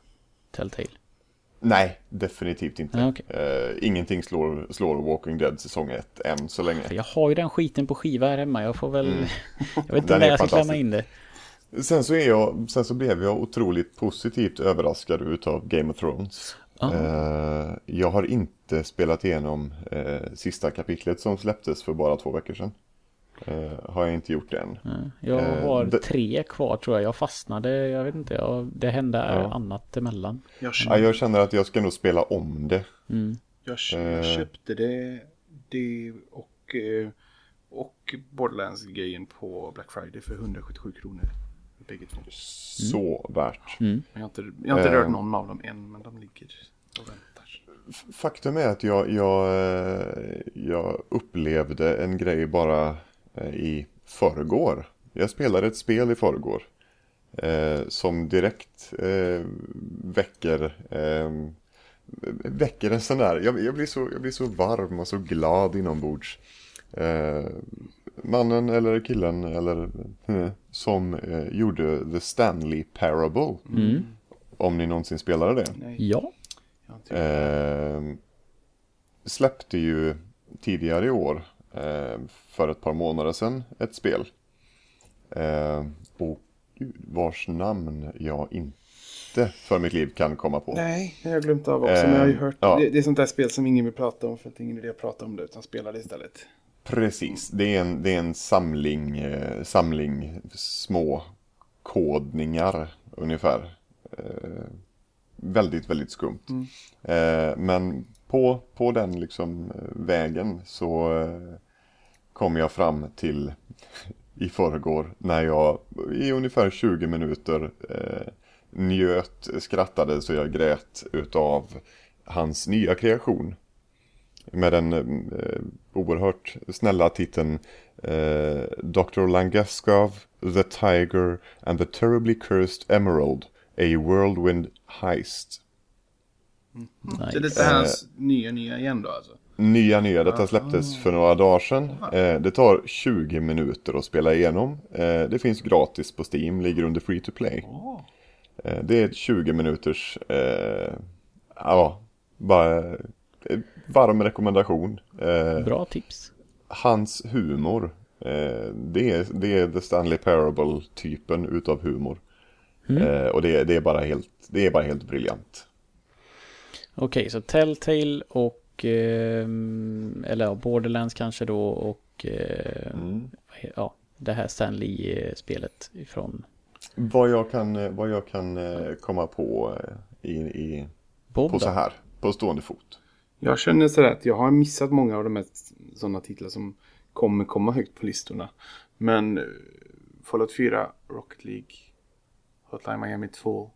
B: Telltale?
A: Nej, definitivt inte. Ah, okay. uh, ingenting slår, slår Walking Dead säsong 1 än så länge.
B: Jag har ju den skiten på skiva här hemma. Jag får väl... Mm. jag vet inte när jag ska klämma in det.
A: Sen så, är jag, sen så blev jag otroligt positivt överraskad utav Game of Thrones.
B: Ah.
A: Eh, jag har inte spelat igenom eh, sista kapitlet som släpptes för bara två veckor sedan. Eh, har jag inte gjort än.
B: Ja, Jag
A: Eh,
B: har
A: det-
B: tre kvar tror jag. Jag fastnade, jag vet inte, jag, det hände
A: Ja.
B: annat emellan.
C: Jag,
A: Ja, jag känner att jag ska nog spela om det.
B: Mm.
C: jag,
A: Eh.
C: jag köpte det, det och, och Borderlands-grejen på Black Friday för 177 kronor. Bägge två.
A: Så värt.
B: Mm.
C: Jag har inte, jag har inte
A: Eh.
C: rört någon av dem än, men de ligger och väntar.
A: Faktum är att jag, jag, jag upplevde en grej bara i förrgår. Jag spelade ett spel i förrgår. Eh, som direkt eh, väcker, eh, väcker en sån där, jag, jag, blir så, jag blir så varm och så glad inombords. Eh, mannen eller killen eller eh, som eh, gjorde The Stanley Parable.
B: Mm.
A: Om ni någonsin spelade det.
C: Nej,
B: Ja.
C: jag har inte
A: Eh, släppte ju tidigare i år, eh, för ett par månader sedan, ett spel. Eh, och vars namn jag inte för mitt liv kan komma på.
C: Nej, det har jag glömt av också.
A: Eh,
C: men jag har ju hört.
A: ja.
C: Det, det är sånt där spel som ingen vill prata om för att det är ingen idé att prata om det. Utan spela det istället.
A: Precis, det är en, det är en samling, eh, samling små kodningar ungefär. Eh, väldigt, väldigt skumt. Eh, men på, på den liksom eh, vägen så eh, kom jag fram till i förrgår när jag i ungefär 20 minuter eh, njöt, skrattade så jag grät utav hans nya kreation. Med den eh, oerhört snälla titeln eh, Dr. Langeskov, The Tiger and the Terribly Cursed Emerald, A Whirlwind Heist.
B: Nej.
C: Så det är hans nya, nya igen då alltså?
A: Nya, nya. Detta släpptes för några dagar sedan. Eh, det tar 20 minuter att spela igenom. Eh, det finns gratis på Steam, ligger under Free to Play. Eh, det är ett 20 minuters, eh, ja, bara eh, varm rekommendation. Eh,
B: Bra tips.
A: hans humor, eh, det, är, det är The Stanley Parable-typen utav humor. Eh, och det, är- det, är bara helt, det är bara helt briljant.
B: Okej, så Telltale och ehm, eller ja, Borderlands kanske då och eh, ja, det här Stanley-spelet ifrån
A: Vad jag kan, eh, vad jag kan eh, komma på eh, i, i,
B: Bob
A: på så här, på stående fot.
C: Jag känner sådär att jag har missat många av de här sådana titlar som kommer komma högt på listorna. Men eh, Fallout 4, Rocket League, Hotline Miami 2,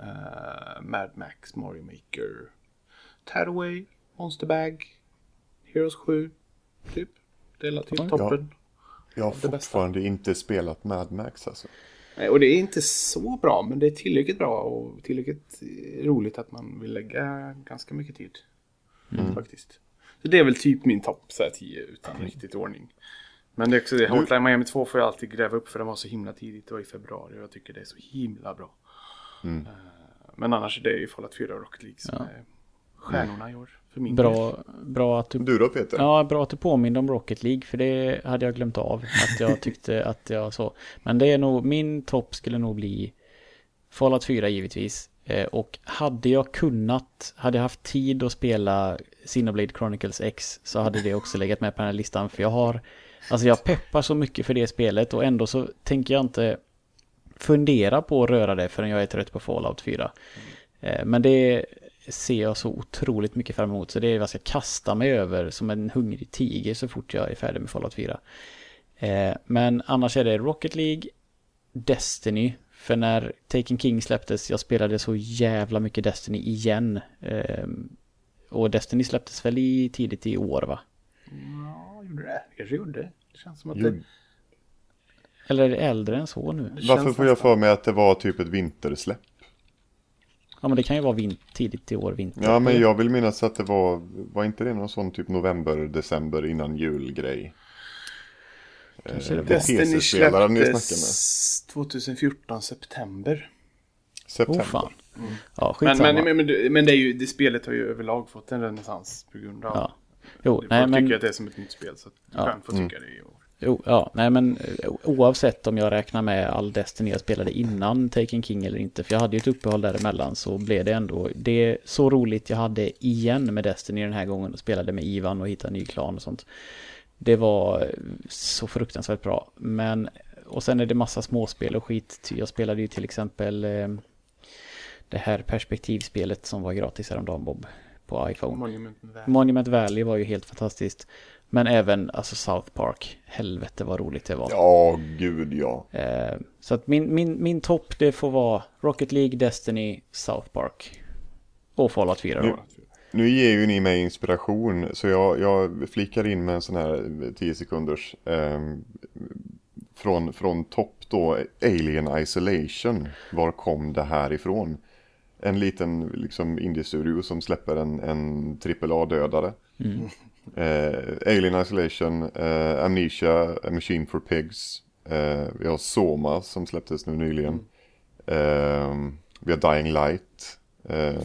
C: eh, Mad Max, Mario Maker, Tataway, Monster Bag, Heroes 7, typ. Det är typ
B: Ja.
C: toppen.
A: Jag har
C: Det bästa.
A: fortfarande inte spelat Mad Max alltså.
C: Nej, Och det är inte så bra, men det är tillräckligt bra och tillräckligt eh, roligt att man vill lägga ganska mycket tid. Faktiskt. Så det är väl typ min topp så här 10 utan riktigt ordning. Men det är också det, Hotline Miami 2 får jag alltid gräva upp för den var så himla tidigt, det var i februari och jag tycker det är så himla bra. Eh, Men annars är det ju Fallout 4 och Rocket League som är stjärnorna i år. För min del.
B: Bra, bra att du
A: Du då Peter?
B: Ja, bra att du påminner om Rocket League för det hade jag glömt av att jag tyckte att jag så. Men det är nog, min topp skulle nog bli Fallout 4 givetvis. Eh, Och hade jag kunnat, hade jag haft tid att spela Xenoblade Chronicles X så hade det också legat med på den här listan för jag har Alltså jag peppar så mycket för det spelet och ändå så tänker jag inte fundera på att röra det förrän jag är trött på Fallout 4. Eh, Men det ser jag så otroligt mycket fram emot så det är vad jag ska kasta mig över som en hungrig tiger så fort jag är färdig med Fallout 4. Eh, Men annars är det Rocket League, Destiny, för när Taken King släpptes, jag spelade så jävla mycket Destiny igen. Eh, Och Destiny släpptes väl i tidigt i år va?
C: Ja, gjorde det? Kanske gjorde. Det känns som att det...
B: Eller är det äldre än så nu?
C: det
A: Varför får jag för mig att det var typ ett vintersläpp?
B: Ja men det kan ju vara vin- tidigt i år, vinter.
A: Ja men jag vill minnas att det var, var inte det någon sån typ november, december innan julgrej?
B: Kanske det
A: Eh,
B: var.
A: det är
C: Destiny släpptes 2014 september.
A: September.
B: Oh fan. Ja,
C: Men, men, men, men, det- men det, är ju, det spelet har ju överlag fått en renässans på grund av...
B: Ja. Jo,
C: Folk
B: nej men...
C: tycker att det är som ett nytt spel så att du
B: Ja.
C: kan få tycka det i år.
B: Jo, ja, nej men eh, oavsett om jag räknar med all Destiny jag spelade innan Taken King eller inte, för jag hade ju ett uppehåll däremellan, så blev det ändå, det är så roligt jag hade igen med Destiny den här gången och spelade med Ivan och hittade ny klan och sånt. Det var eh, så fruktansvärt bra, men och sen är det massa småspel och skit. Jag spelade ju till exempel eh, det här perspektivspelet som var gratis häromdagen Bob på iPhone.
C: Monument Valley.
B: Monument Valley var ju helt fantastiskt. Men även alltså South Park. Helvete vad roligt det var.
A: Ja, gud ja.
B: Eh, så att min, min, min topp det får vara Rocket League, Destiny, South Park. Och Fallout 4 då.
A: Nu, nu ger ju ni mig inspiration så jag, jag flikar in med en sån här 10 sekunders eh, från, från topp då Alien Isolation. Var kom det här ifrån? En liten liksom indie-studio som släpper en, en AAA-dödare.
B: Mm.
A: Eh, Alien Isolation, eh, Amnesia, A Machine for Pigs. Eh, vi har Soma som släpptes nu nyligen. Eh, vi har Dying Light.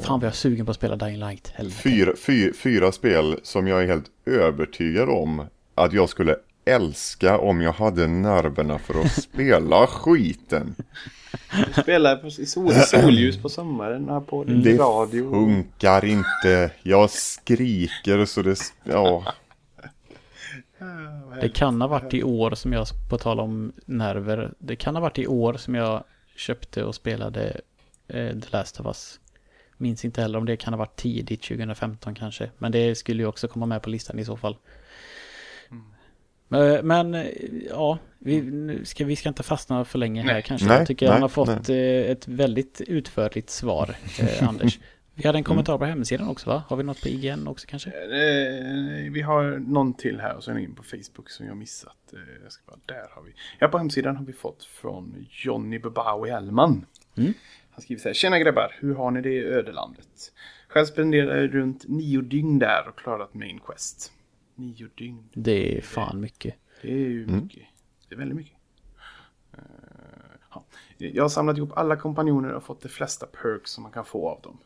B: Fan vad jag är sugen på att spela Dying Light.
A: Fyra, fyra, fyra spel som jag är helt övertygad om att jag skulle älska om jag hade nerverna för att spela skiten.
C: Du spelar i sol, solljus på sommaren och har på din
A: Det
C: radio.
A: funkar inte. Jag skriker så det... Ja.
B: Det kan ha varit i år som jag, på tal om nerver, det kan ha varit i år som jag köpte och spelade eh, The Last of Us. Minns inte heller om det kan ha varit tidigt 2015 kanske. Men det skulle ju också komma med på listan i så fall. Eh, Men eh, ja, vi nu ska, vi ska inte fastna för länge här
C: Nej.
B: kanske.
A: Nej,
B: jag tycker
A: nej,
B: han har fått eh, ett väldigt utförligt svar, eh, Anders. Vi hade en kommentar på hemsidan också va? Har vi något på IGN också kanske?
C: Eh, vi har någon till här och det in på Facebook som jag missat. Eh, jag ska bara, där har vi. Ja, på hemsidan har vi fått från Johnny Bebaui Hellman.
B: Mm.
C: Han skriver så här. Tjena grabbar, hur har ni det i ödelandet? Själv spenderade jag runt nio dygn där och klarat main quest. Nio dygn.
B: Det är fan mycket.
C: Det är ju mycket. Det är väldigt mycket. Eh, ja. Jag har samlat ihop alla kompanjoner och fått de flesta perks som man kan få av dem.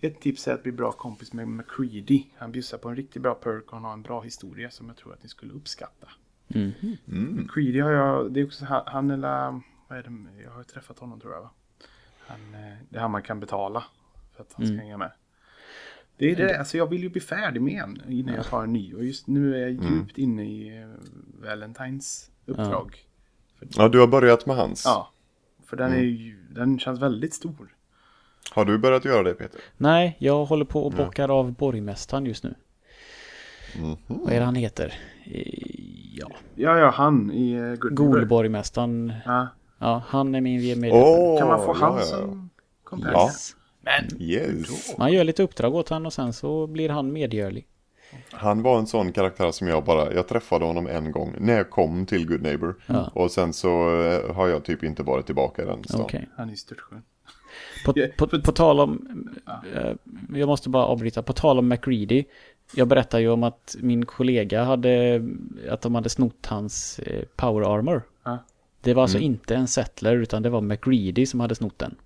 C: Ett tips är att bli bra kompis med McCready. Han bjussar på en riktigt bra perk och han har en bra historia som jag tror att ni skulle uppskatta.
B: Mhm.
C: McCready har jag, det är också han, han eller, vad är det, jag har ju träffat honom tror jag va? Han, eh, det är han man kan betala för att han ska hänga med. Det är det, alltså jag vill ju bli färdig med en innan jag tar en ny. Och just nu är jag djupt inne i eh, Valentines uppdrag.
A: ja, du har börjat med hans.
C: Ja. För den är ju, den känns väldigt stor.
A: Har du börjat göra det Peter?
B: Nej, jag håller på och bockar av borgmästaren just nu. Vad är det han heter? Eh, Ja,
C: Ja, ja, han i Good Neighbor.
B: Golborgmästaren.
C: Ja.
B: Ja, han är min medlem.
A: Åh,
C: Kan man få
A: ja,
C: han
A: ja,
C: som companion? Men,
A: Yes.
B: Man gör lite uppdrag åt han och sen så blir han medgörlig.
A: Han var en sån karaktär som jag bara, jag träffade honom en gång när jag kom till Good Neighbor.
B: Ja.
A: Och sen så eh, har jag typ inte varit tillbaka i den stan.
B: Okej.
C: han är störtskön.
B: På, på, på tal om, eh, jag måste bara avbryta, på tal om McReady. Jag berättade ju om att min kollega hade, att de hade snott hans eh, power armor. Det var alltså inte en settler utan det var McReady som hade snott den.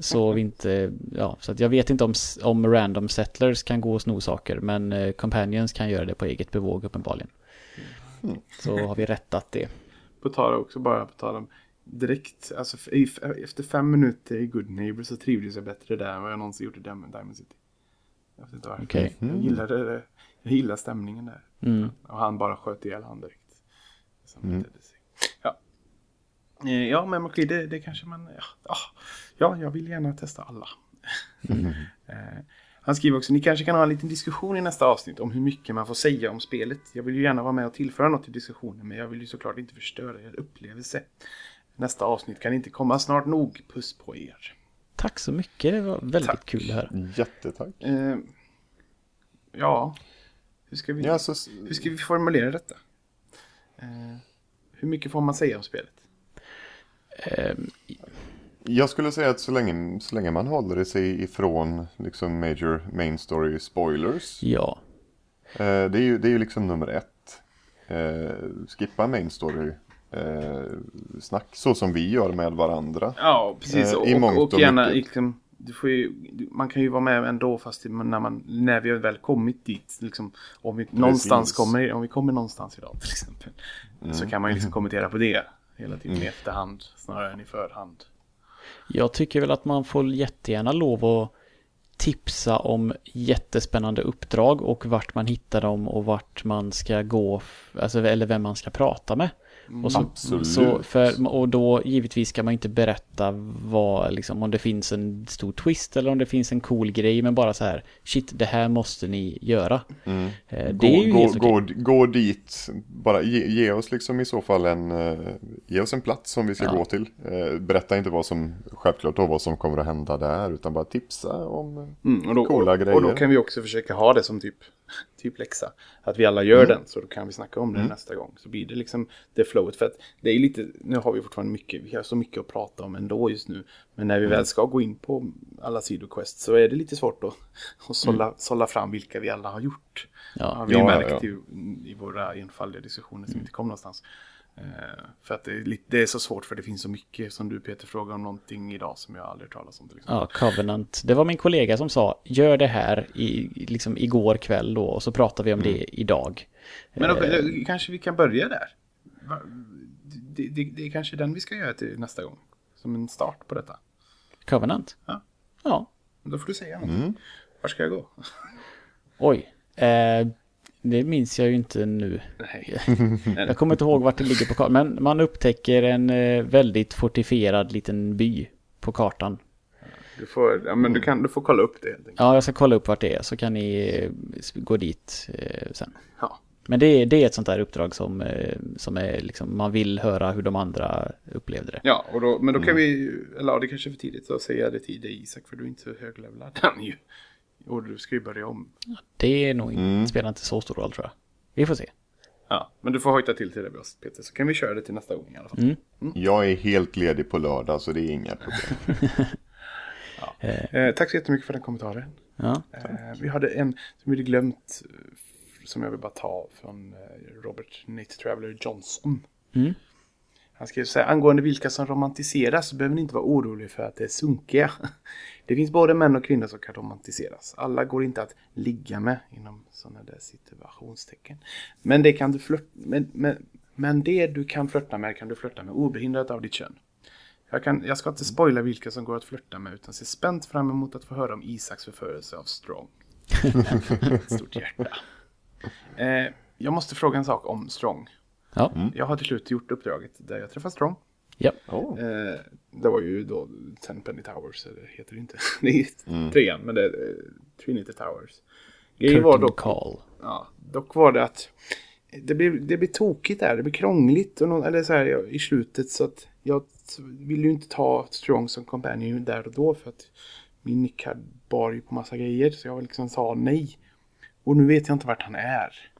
B: Så vi inte, ja, så att jag vet inte om, om random settlers kan gå och sno saker men eh, companions kan göra det på eget bevåg uppenbarligen. Så har vi rättat det.
C: På tal också bara på tal om direkt, alltså efter fem minuter i Good Neighbor så trivdes jag bättre där än vad jag någonsin gjort i Diamond City. Jag vet inte varför.
B: Okej.
C: Jag gillade det. Jag gillar stämningen där.
B: Mm.
C: Och han bara sköt ihjäl han direkt. Sig. Ja. Eh, Ja, men McLeod, det, det kanske man... Ja, ja, ja, jag vill gärna testa alla. Eh, Han skriver också, ni kanske kan ha en liten diskussion i nästa avsnitt om hur mycket man får säga om spelet. Jag vill ju gärna vara med och tillföra något till diskussionen, men jag vill ju såklart inte förstöra er upplevelse. Nästa avsnitt kan inte komma snart nog. Puss på er.
B: Tack så mycket, det var väldigt
C: Tack.
B: kul det här.
A: Jättetack.
C: Eh, ja, hur ska vi...
A: Ja, så,
C: Hur ska vi formulera detta? Eh, hur mycket får man säga om spelet?
B: Ehm,
A: jag skulle säga att så länge, så länge man håller sig ifrån liksom major main story spoilers.
B: ja,
A: Eh, det, är ju, det är ju liksom nummer ett. Eh, skippa main story eh, snack så som vi gör med varandra.
C: Ja, precis.
A: Eh,
C: och,
A: i
C: och,
A: mångt
C: och
A: och
C: gärna liksom, du får ju, man kan ju vara med ändå fast när, man, när vi har väl kommit dit. Liksom, om vi någonstans kommer, om vi kommer någonstans idag till exempel. Mm. Så kan man ju liksom kommentera på det hela tiden mm. i efterhand snarare än i förhand.
B: Jag tycker väl att man får jättegärna lov att tipsa om jättespännande uppdrag och vart man hittar dem och vart man ska gå, alltså, eller vem man ska prata med.
A: Och, så, Absolut.
B: Så för, och då givetvis ska man inte berätta vad, liksom, om det finns en stor twist eller om det finns en cool grej, men bara så här, shit, det här måste ni göra.
A: Mm. Eh, det gå, är ju gå, helt gå, okej. gå dit, bara ge, ge, oss liksom i så fall en, uh, ge oss en plats som vi ska ja. gå till. Uh, berätta inte vad som, självklart då vad som kommer att hända där, utan bara tipsa om mm, och då, coola grejer.
C: Och då kan vi också försöka ha det som typ typ läxa. Att vi alla gör mm. den så då kan vi snacka om det mm. nästa gång. Så blir det liksom det flowet. För att det är lite, nu har vi fortfarande mycket, vi har så mycket att prata om ändå just nu. Men när vi mm. väl ska gå in på alla sidoquest så är det lite svårt att, att sålla, mm. sålla fram vilka vi alla har gjort. Ja. Har vi ja, märkt ja, ja. I, i våra enfaldiga diskussioner som mm. inte kom någonstans. Uh, för att det är, lite, det är, så svårt för det finns så mycket som du Peter frågar om någonting idag som jag aldrig talat om. Till
B: Ja, Covenant. Det var min kollega som sa gör det här i, liksom igår kväll då och så pratar vi om mm. det idag.
C: Men då, uh, kanske vi kan börja där. Det, det, det, är kanske den vi ska göra till nästa gång. Som en start på detta.
B: Covenant?
C: Ja.
B: Ja.
C: Då får du säga någonting. Mm. Var ska jag gå?
B: Oj. Eh, det minns jag ju inte nu. Nej. jag kommer inte ihåg vart det ligger på kartan. Men man upptäcker en eh, väldigt fortifierad liten by på kartan.
C: Du får, ja, men du, kan, du får kolla upp det.
B: Ja, jag ska kolla upp vart det är så kan ni eh, gå dit eh, sen.
C: Ja.
B: Men det, det är ett sånt där uppdrag som, som är liksom, man vill höra hur de andra upplevde det.
C: Ja, och då, men då kan mm. vi, eller ja, det kanske är för tidigt att säga det till dig Isak, för du är inte så höglevlad ju. Och du ska ju börja om.
B: Det är nog mm. spelar inte så stor roll tror jag. Vi får se.
C: Ja, men du får hojta till till det oss Peter, så kan vi köra det till nästa gång i alla fall.
B: Mm.
A: Mm. Jag är helt ledig på lördag så det är inga problem.
C: ja. Eh. eh, tack så jättemycket för den kommentaren.
B: Ja,
C: eh, vi hade en som vi hade glömt, eh, som jag vill bara ta från eh, Robert Nate Traveller Johnson.
B: Mm.
C: Han skrev så här, angående vilka som romantiseras så behöver ni inte vara oroliga för att det är sunkiga. Det finns både män och kvinnor som kan romantiseras. Alla går inte att ligga med inom sådana där situationstecken. Men det kan du flört, men, men, men det du kan flörta med kan du flörta med obehindrat av ditt kön. Jag, kan, jag ska inte spoila vilka som går att flörta med utan ser spänt fram emot att få höra om Isaks förförelse av Strong. Stort hjärta. Eh, jag måste fråga en sak om Strong.
B: Ja.
C: Mm. Jag har till slut gjort uppdraget där jag träffar Strong.
B: Ja.
C: Oh. Eh, det var ju då Ten Penny Towers, eller heter det inte. det är mm. trean, men det är eh, Trinity Towers.
B: Grejen var dock, Call.
C: Ja, dock var det att det blev, det blev tokigt där, det blev krångligt och någon, eller så här, i slutet så att jag ville ju inte ta Strong som companion där och då för att min nick bar ju på massa grejer så jag liksom sa nej. Och nu vet jag inte vart han är.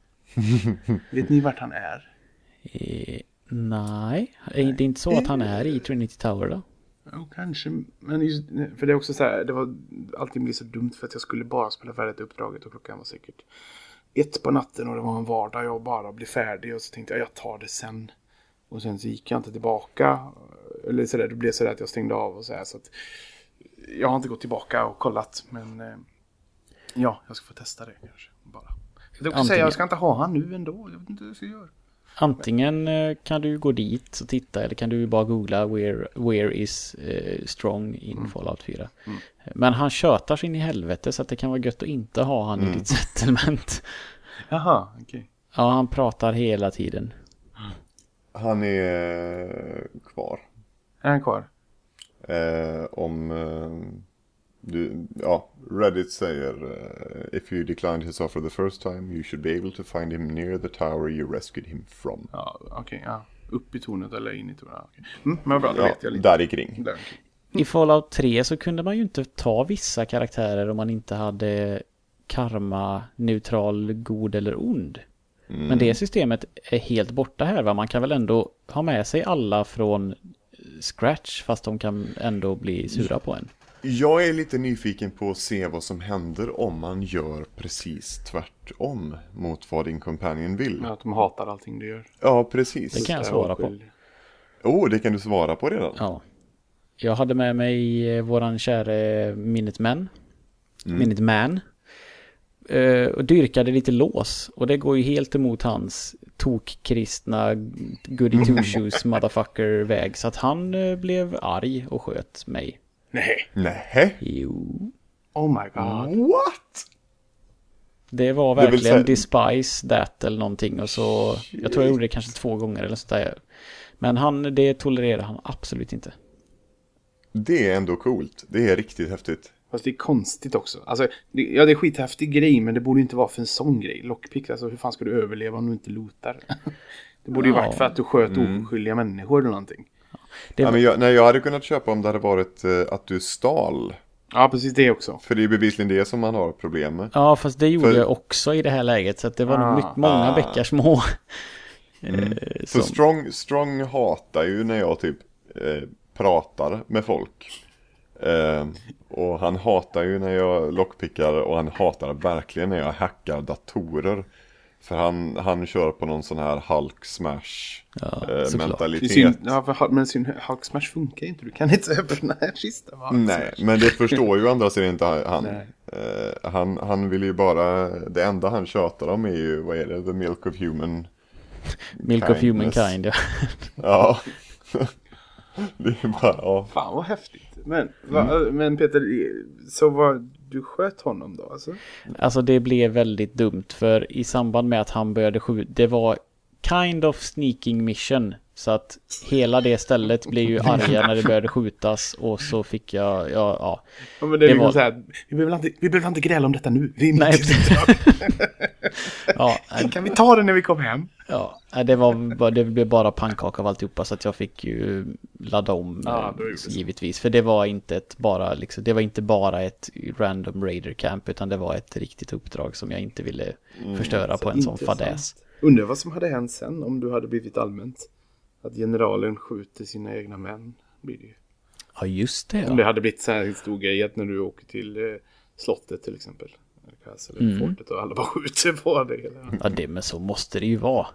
C: vet ni vart han är?
B: Eh, nej, är det inte så att han är i Trinity Tower då?
C: Jo, kanske. Men just, för det är också så här, det var alltid blir så dumt för att jag skulle bara spela färdigt uppdraget och klockan var säkert ett på natten och det var en vardag jag bara blev färdig och så tänkte jag jag tar det sen. Och sen så gick jag inte tillbaka. Eller så där, det blev så där att jag stängde av och så här så att jag har inte gått tillbaka och kollat men eh, ja, jag ska få testa det kanske bara. Jag säga jag ska inte ha han nu ändå. Jag vet inte vad jag ska göra.
B: Antingen eh, kan du gå dit och titta eller kan du bara googla where, where is uh, strong in mm. Fallout 4. Mm. Men han tjötar sin i helvete så att det kan vara gött att inte ha han mm. i ditt settlement.
C: Jaha, okej. Okay.
B: Ja, han pratar hela tiden.
A: Han är kvar.
C: Är han kvar?
A: Eh, om... Eh du, ja, Reddit säger uh, If you declined his offer the first time you should be able to find him near the tower you rescued him from.
C: Ja, okej, okay, ja. Upp i tornet eller in i tornet. Okay. mm, men bra, då
A: ja,
C: vet jag
A: lite. Där i kring. Där.
B: I Fallout 3 så kunde man ju inte ta vissa karaktärer om man inte hade karma, neutral, god eller ond. Mm. Men det systemet är helt borta här va? Man kan väl ändå ha med sig alla från scratch fast de kan ändå bli sura på en.
A: Jag är lite nyfiken på att se vad som händer om man gör precis tvärtom mot vad din companion vill.
C: Ja, att de hatar allting du gör.
A: Ja, precis.
B: Det kan jag svara på.
A: Oh, det kan du svara på redan?
B: Ja. Jag hade med mig eh, våran käre Minuteman.
A: Mm.
B: Minuteman. Eh, och dyrkade lite lås. Och det går ju helt emot hans tokkristna goody two shoes motherfucker väg. Så att han eh, blev arg och sköt mig.
C: Nej.
A: Nej.
B: Jo.
C: Oh my god.
A: What?
B: Det var
A: Det
B: verkligen
A: säga-
B: despise that eller någonting. Och så, jag tror jag gjorde det kanske två gånger eller sånt där. Men han, det tolererar han absolut inte.
A: Det är ändå coolt. Det är riktigt häftigt.
C: Fast det är konstigt också. Alltså, det, ja det är skithäftig grej men det borde inte vara för en sån grej. Lockpick, alltså hur fan ska du överleva om du inte lootar? Det borde ju
B: Ja.
C: varit för att du sköt oskyldiga människor eller någonting.
B: Det
A: Ja, men jag, nej, jag hade kunnat köpa om det hade varit eh, att du stal.
C: Ja, precis det också.
A: För det är bevisligen det som man har problem med.
B: ja, fast det gjorde
A: För-
B: jag också i det här läget. Så att det var nog
C: Ah.
B: mycket, många
A: Ah.
B: bäckar små. Eh,
A: För
B: som-
A: Strong, Strong hatar ju när jag typ eh, pratar med folk. Eh, och han hatar ju när jag lockpickar och han hatar verkligen när jag hackar datorer. För han, han kör på någon sån här Hulk smash
B: Ja,
A: eh, mentalitet.
C: synd, ja, för, men synd, Hulk Smash funkar inte. Du kan inte öppna en kista. med Hulk
A: Nej,
C: Smash.
A: men det förstår ju andra sidan inte han. Eh, han. Han vill ju bara, det enda han tjatar om är ju, vad är det, the milk of human.
B: Milk of
A: kindness.
B: humankind, ja.
A: Ja. det är bara, ja.
C: Fan vad häftigt. Men, va, men Peter, så vad, du sköt honom då alltså?
B: Alltså det blev väldigt dumt för i samband med att han började skjuta, det var kind of sneaking mission. Så att hela det stället blev ju arga när det började skjutas och så fick jag, ja, ja.
C: Ja, men det
B: Det
C: liksom
B: var-
C: så här, vi behöver, inte, vi behöver inte gräla om detta nu. Vi är
B: Nej, Ja,
C: Kan vi ta det när vi kommer hem?
B: ja, det var det blev bara pannkaka av alltihopa så att jag fick ju ladda om
C: Ja,
B: eh, givetvis. För det var inte ett bara liksom, det var inte bara ett random raider camp utan det var ett riktigt uppdrag som jag inte ville förstöra på en sån fadäs.
C: Undrar vad som hade hänt sen om du hade blivit allmänt. Att generalen skjuter sina egna män. Blir det ju.
B: Ja, just det.
C: Om det hade blivit så här en stor grej att när du åker till eh, slottet till exempel. Eller
B: Mm.
C: fortet och alla bara skjuter på dig. Eller?
B: ja, det men så måste det ju vara.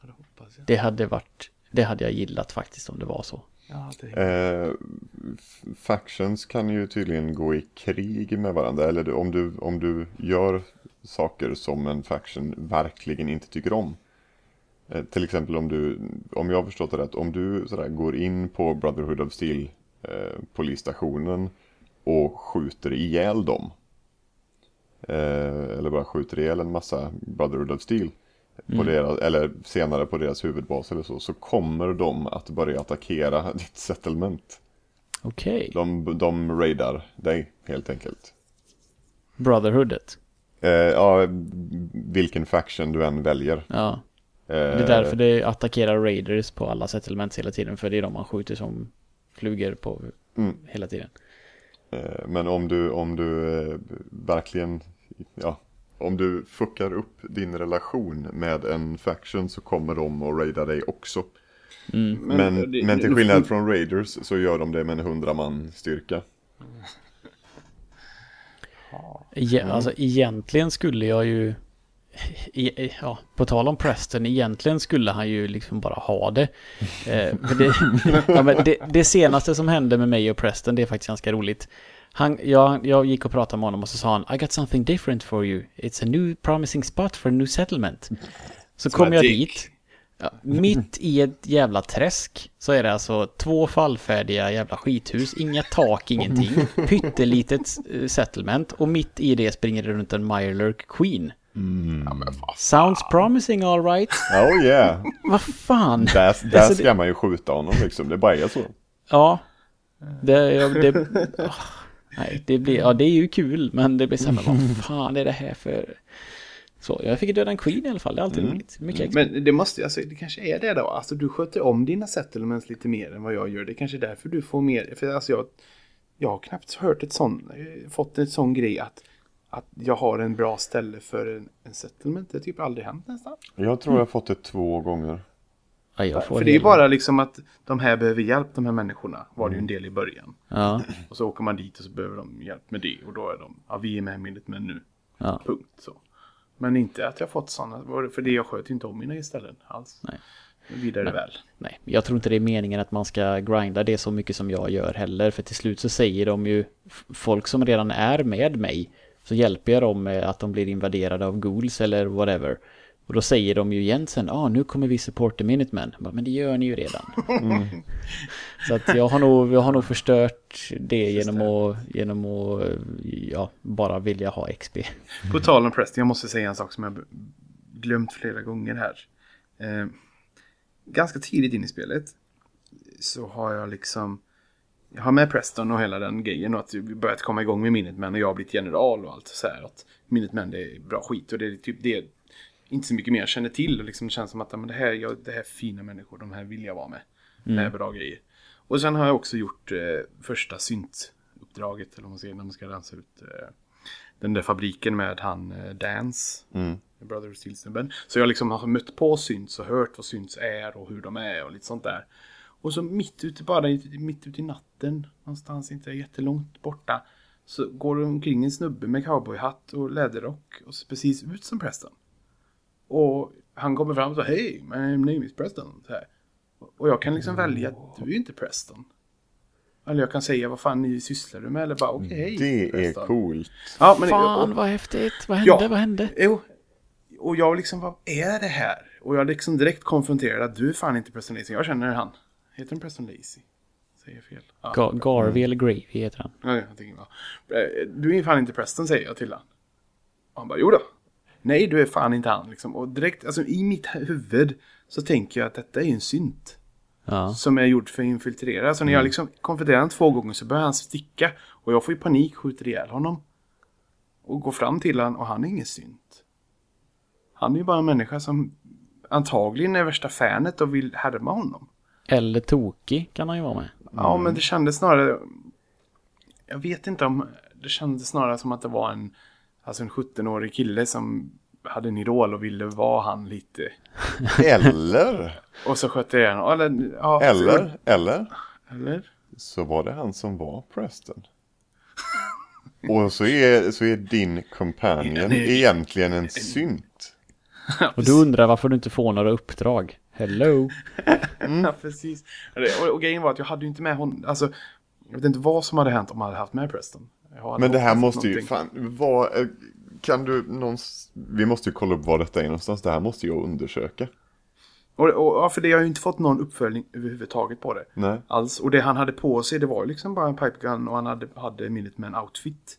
C: Ja, det hoppas jag.
B: Det hade varit, det hade jag gillat faktiskt om det var så.
C: Ja, det...
A: Eh, factions kan ju tydligen gå i krig med varandra. Eller om du, om du gör saker som en faction verkligen inte tycker om. Eh, till exempel om du, om jag har förstått det rätt, om du sådär går in på Brotherhood of Steel eh, polisstationen och skjuter ihjäl dem. Eh, eller bara skjuter ihjäl en massa Brotherhood of Steel. På deras, eller senare på deras huvudbas eller så, så kommer de att börja attackera ditt settlement.
B: Okej.
A: De, de raidar dig helt enkelt.
B: Brotherhoodet.
A: Eh, ja, vilken faction du än väljer.
B: Ja.
A: Eh,
B: Det är därför det attackerar raiders på alla settlements hela tiden. För det är de man skjuter som flugor på
A: Mm.
B: hela tiden.
A: eh, Men om du, om du eh, verkligen, ja, om du fuckar upp din relation med en faction så kommer de att raida dig också.
B: Mm.
A: Men,
C: det-
A: men till skillnad från raiders så gör de det med en hundra man styrka.
B: Ja, Alltså egentligen skulle jag ju... i- Ja, på tal om Preston, egentligen skulle han ju liksom bara ha det. Eh, det, ja, det. Det senaste som hände med mig och Preston, det är faktiskt ganska roligt. Han, jag, jag gick och pratade med honom och så sa han I got something different for you. It's a new promising spot for a new settlement. Så kom jag
C: dick.
B: dit. Ja, mitt i ett jävla träsk så är det alltså två fallfärdiga jävla skithus, inga tak, ingenting. Pyttelitet eh, settlement och mitt i det springer det runt en Mirelurk Queen.
C: Ja, men fan.
B: Sounds promising all right.
A: Oh yeah,
B: Vad fan?
A: där, där
B: Alltså, det-
A: ska man ju skjuta honom liksom, det bara är så.
B: Ja. Det, ja, det, ah, nej, det blir, ja det är ju kul men det blir så här, vad fan är det här för... Så, jag fick döda en Queen i alla fall, det är alltid roligt. Mycket extra.
C: Men det måste alltså det kanske är det då. Alltså du sköter om dina settlements lite mer än vad jag gör. Det kanske är därför du får mer. För alltså jag, jag har knappt hört ett sån, eh, fått en sån grej att, att jag har en bra ställe för en, en settlement. Det har typ aldrig hänt nästan.
A: Jag tror jag har fått det två gånger.
B: Ja, jag får
C: För det är ju
B: hela-
C: bara liksom att de här behöver hjälp, de här människorna. Var det ju en del i början.
B: Ja,
C: Och så åker man dit och så behöver de hjälp med det. Och då är de, ja vi är med minnet men nu.
B: ja.
C: Punkt så. Men inte att jag fått sådana, för det jag sköt inte om mina ställen alls.
B: Nej.
C: vidare väl.
B: Nej, jag tror inte det är meningen att man ska grinda det så mycket som jag gör heller. För till slut så säger de ju folk som redan är med mig. Så hjälper jag dem med att de blir invaderade av ghouls eller whatever. Och då säger de ju igen sen, ah, nu kommer vi supporta Minutemen. Men det gör ni ju redan. Så att jag har nog, jag har nog förstört det genom att, genom att, ja, bara vilja ha XP.
C: På tal om Preston, jag måste säga en sak som jag glömt flera gånger här. Eh, ganska tidigt in i spelet så har jag liksom jag har med Preston och hela den grejen och att vi börjat komma igång med Minutemen och jag har blivit general och allt så här. Att Minutemen det är bra skit och det är typ det inte så mycket mer jag känner till och liksom det känns som att men det, här, ja, det här är fina människor, de här vill jag vara med. Det här är bra grejer. Och sen har jag också gjort eh, första syntuppdraget, eller vad man säger, när man ska rensa ut eh, den där fabriken med han eh, Dance.
A: Mm.
C: Brother Steel-snubben. Så jag liksom har mött på synts och hört vad synts är och hur de är och lite sånt där. Och så mitt ute, bara i- mitt ute i natten, någonstans inte jättelångt borta, så går det omkring en snubbe med cowboyhatt och läderrock och ser precis ut som Preston. Och han kommer fram och säger Hej, my name is Preston. Så här. Och jag kan liksom välja att du är ju inte Preston. Eller jag kan säga vad fan ni sysslar du med eller bara okej, hej,
A: Det är
C: Preston.
A: coolt.
C: Ja, men,
B: Fan
C: och-
B: vad häftigt, vad hände,
C: Ja.
B: vad hände?
C: Jo. Och jag liksom, vad är det här? Och jag liksom direkt konfronterade att du är fan inte Preston Lacy. Jag känner han. Heter han Preston Lacy? Säger jag fel? Ja.
B: Ga- Garvey eller Gravy heter han.
C: Ja, jag tänker, ja. Eh, Du är fan inte Preston säger jag till han. Och han bara, jo då. Nej, du är fan inte han. Liksom. Och direkt, alltså i mitt huvud så tänker jag att detta är en synt.
B: Ja.
C: Som är gjord för att infiltrera. Så när jag liksom konfronterar honom två gånger så börjar han sticka. Och jag får ju panik, skjuter ihjäl honom. Och går fram till honom och han är ingen synt. Han är ju bara en människa som antagligen är värsta fanet och vill härma honom.
B: Eller Toki kan han ju vara med.
C: Ja, men det kändes snarare... Jag vet inte om... Det kändes snarare som att det var en, alltså en 17-årig kille som hade en idol och ville vara han lite.
A: Eller,
C: Och så sköt jag honom. Eller, ja,
A: eller, eller
C: Eller?
A: så var det han som var Preston. Och så är, så är din companion egentligen en synt.
B: Och du undrar varför du inte får några uppdrag. Hello?
C: Ja, precis. Och, och grejen var att jag hade ju inte med honom. Alltså, jag vet inte vad som hade hänt om jag hade haft med Preston. Jag
A: Men det här måste ju,
C: någonting.
A: fan, vad, eh, kan du någons, vi måste ju kolla upp var detta är någonstans. Det här måste jag undersöka.
C: Och, och, ja, för det har ju inte fått någon uppföljning överhuvudtaget på det.
A: Nej.
C: Alls. Och det han hade på sig, det var ju liksom bara en pipegun och han hade, hade Minuteman outfit.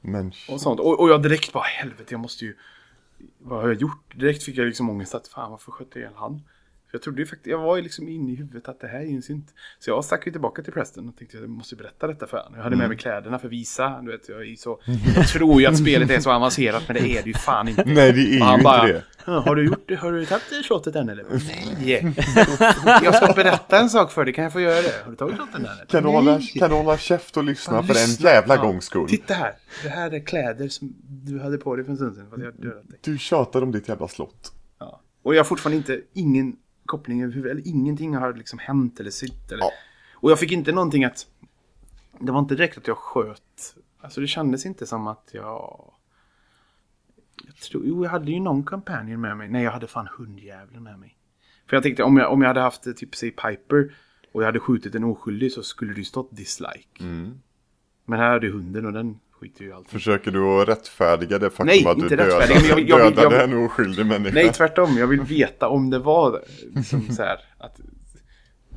A: Men
C: Och sånt. Och, och jag direkt bara, helvete, jag måste ju... Vad har jag gjort? Direkt fick jag liksom ångest att, fan varför sköt jag ihjäl han? Jag trodde ju faktiskt, jag var ju liksom inne i huvudet att det här är ju en synt. Så jag stack ju tillbaka till prästen och tänkte att jag måste berätta detta för honom. Jag hade med mig kläderna för att visa, du vet, jag är så... Jag tror ju att spelet är så avancerat, men det är det ju fan inte.
A: Nej, det är ju inte
C: bara,
A: det.
C: "Ja, har du gjort det? Har du tagit slottet än eller? Nej! Jag ska berätta en sak för dig, kan jag få göra det? Har du tagit slottet än eller?
A: Kan du, hålla, kan du hålla käft och lyssna för en jävla
C: Ja.
A: gångs skull?
C: Titta här! Det här är kläder som du hade på dig för en stund sedan.
A: Du tjatar om ditt jävla slott.
C: Ja. Och jag har fortfarande inte, ingen koppling överhuvudtaget, eller ingenting har liksom hänt eller sytt eller...
A: Ja.
C: Och jag fick inte någonting att... Det var inte direkt att jag sköt. Alltså det kändes inte som att jag... Jag tror, jo, jag hade ju någon companion med mig. Nej, jag hade fan hundjävlen med mig. För jag tänkte om jag, om jag hade haft typ, säg Piper och jag hade skjutit en oskyldig så skulle det ju stått dislike.
A: Mm.
C: Men här hade hunden och den skiter ju allt.
A: Försöker du att rättfärdiga det faktum
C: Nej,
A: att du
C: inte
A: dödade,
C: men jag vill- jag vill-
A: dödade
C: jag
A: en oskyldig människa?
C: Nej, tvärtom. Jag vill veta om det var liksom så här, att,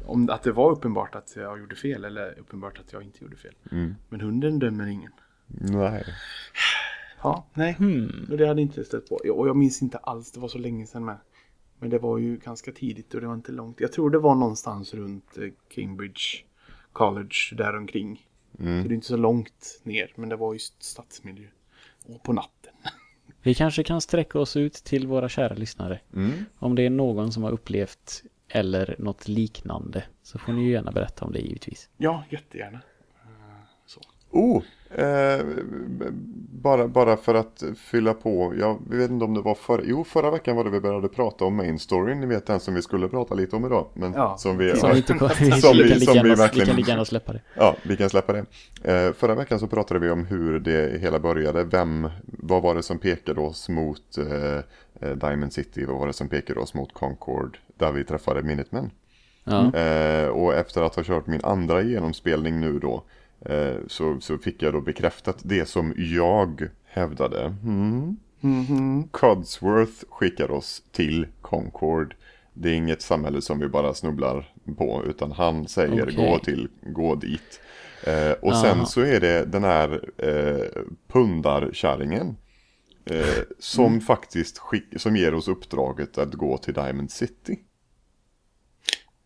C: om, att det var uppenbart att jag gjorde fel eller uppenbart att jag inte gjorde fel.
A: Mm.
C: Men hunden dömer ingen.
A: Nej.
C: Ja, nej. Och det hade jag inte stött på. Och jag minns inte alls, det var så länge sedan med. Men det var ju ganska tidigt och det var inte långt. Jag tror det var någonstans runt eh, Cambridge College däromkring.
A: Mm.
C: Så det är inte så långt ner, men det var just stadsmiljö. Och på natten.
B: Vi kanske kan sträcka oss ut till våra kära lyssnare.
A: Mm.
B: Om det är någon som har upplevt eller något liknande så får ni ju gärna berätta om det givetvis.
C: Ja, jättegärna.
A: Oh, eh, bara, bara för att fylla på. Jag vet inte om det var förra, jo, förra veckan var det vi började prata om main storyn. Ni vet den som vi skulle prata lite om idag. Men
C: Ja.
A: som vi,
B: Som vi,
A: Som vi- som vi verkligen-
B: vi kan lika gärna släppa det.
A: Ja, vi kan släppa det. Eh, förra veckan så pratade vi om hur det hela började. Vem, vad var det som pekade oss mot eh, eh, Diamond City, vad var det som pekade oss mot Concord, där vi träffade Minutemen.
B: Ja.
A: Eh, och efter att ha kört min andra genomspelning nu då, så, så fick jag då bekräftat det som jag hävdade. Mm. Codsworth skickar oss till Concord. Det är inget samhälle som vi bara snubblar på, utan han säger
B: Okej.
A: gå till, gå dit. Eh, och sen
B: Aha.
A: så är det den här eh, pundarkärringen. Eh, som faktiskt skick, som ger oss uppdraget att gå till Diamond City.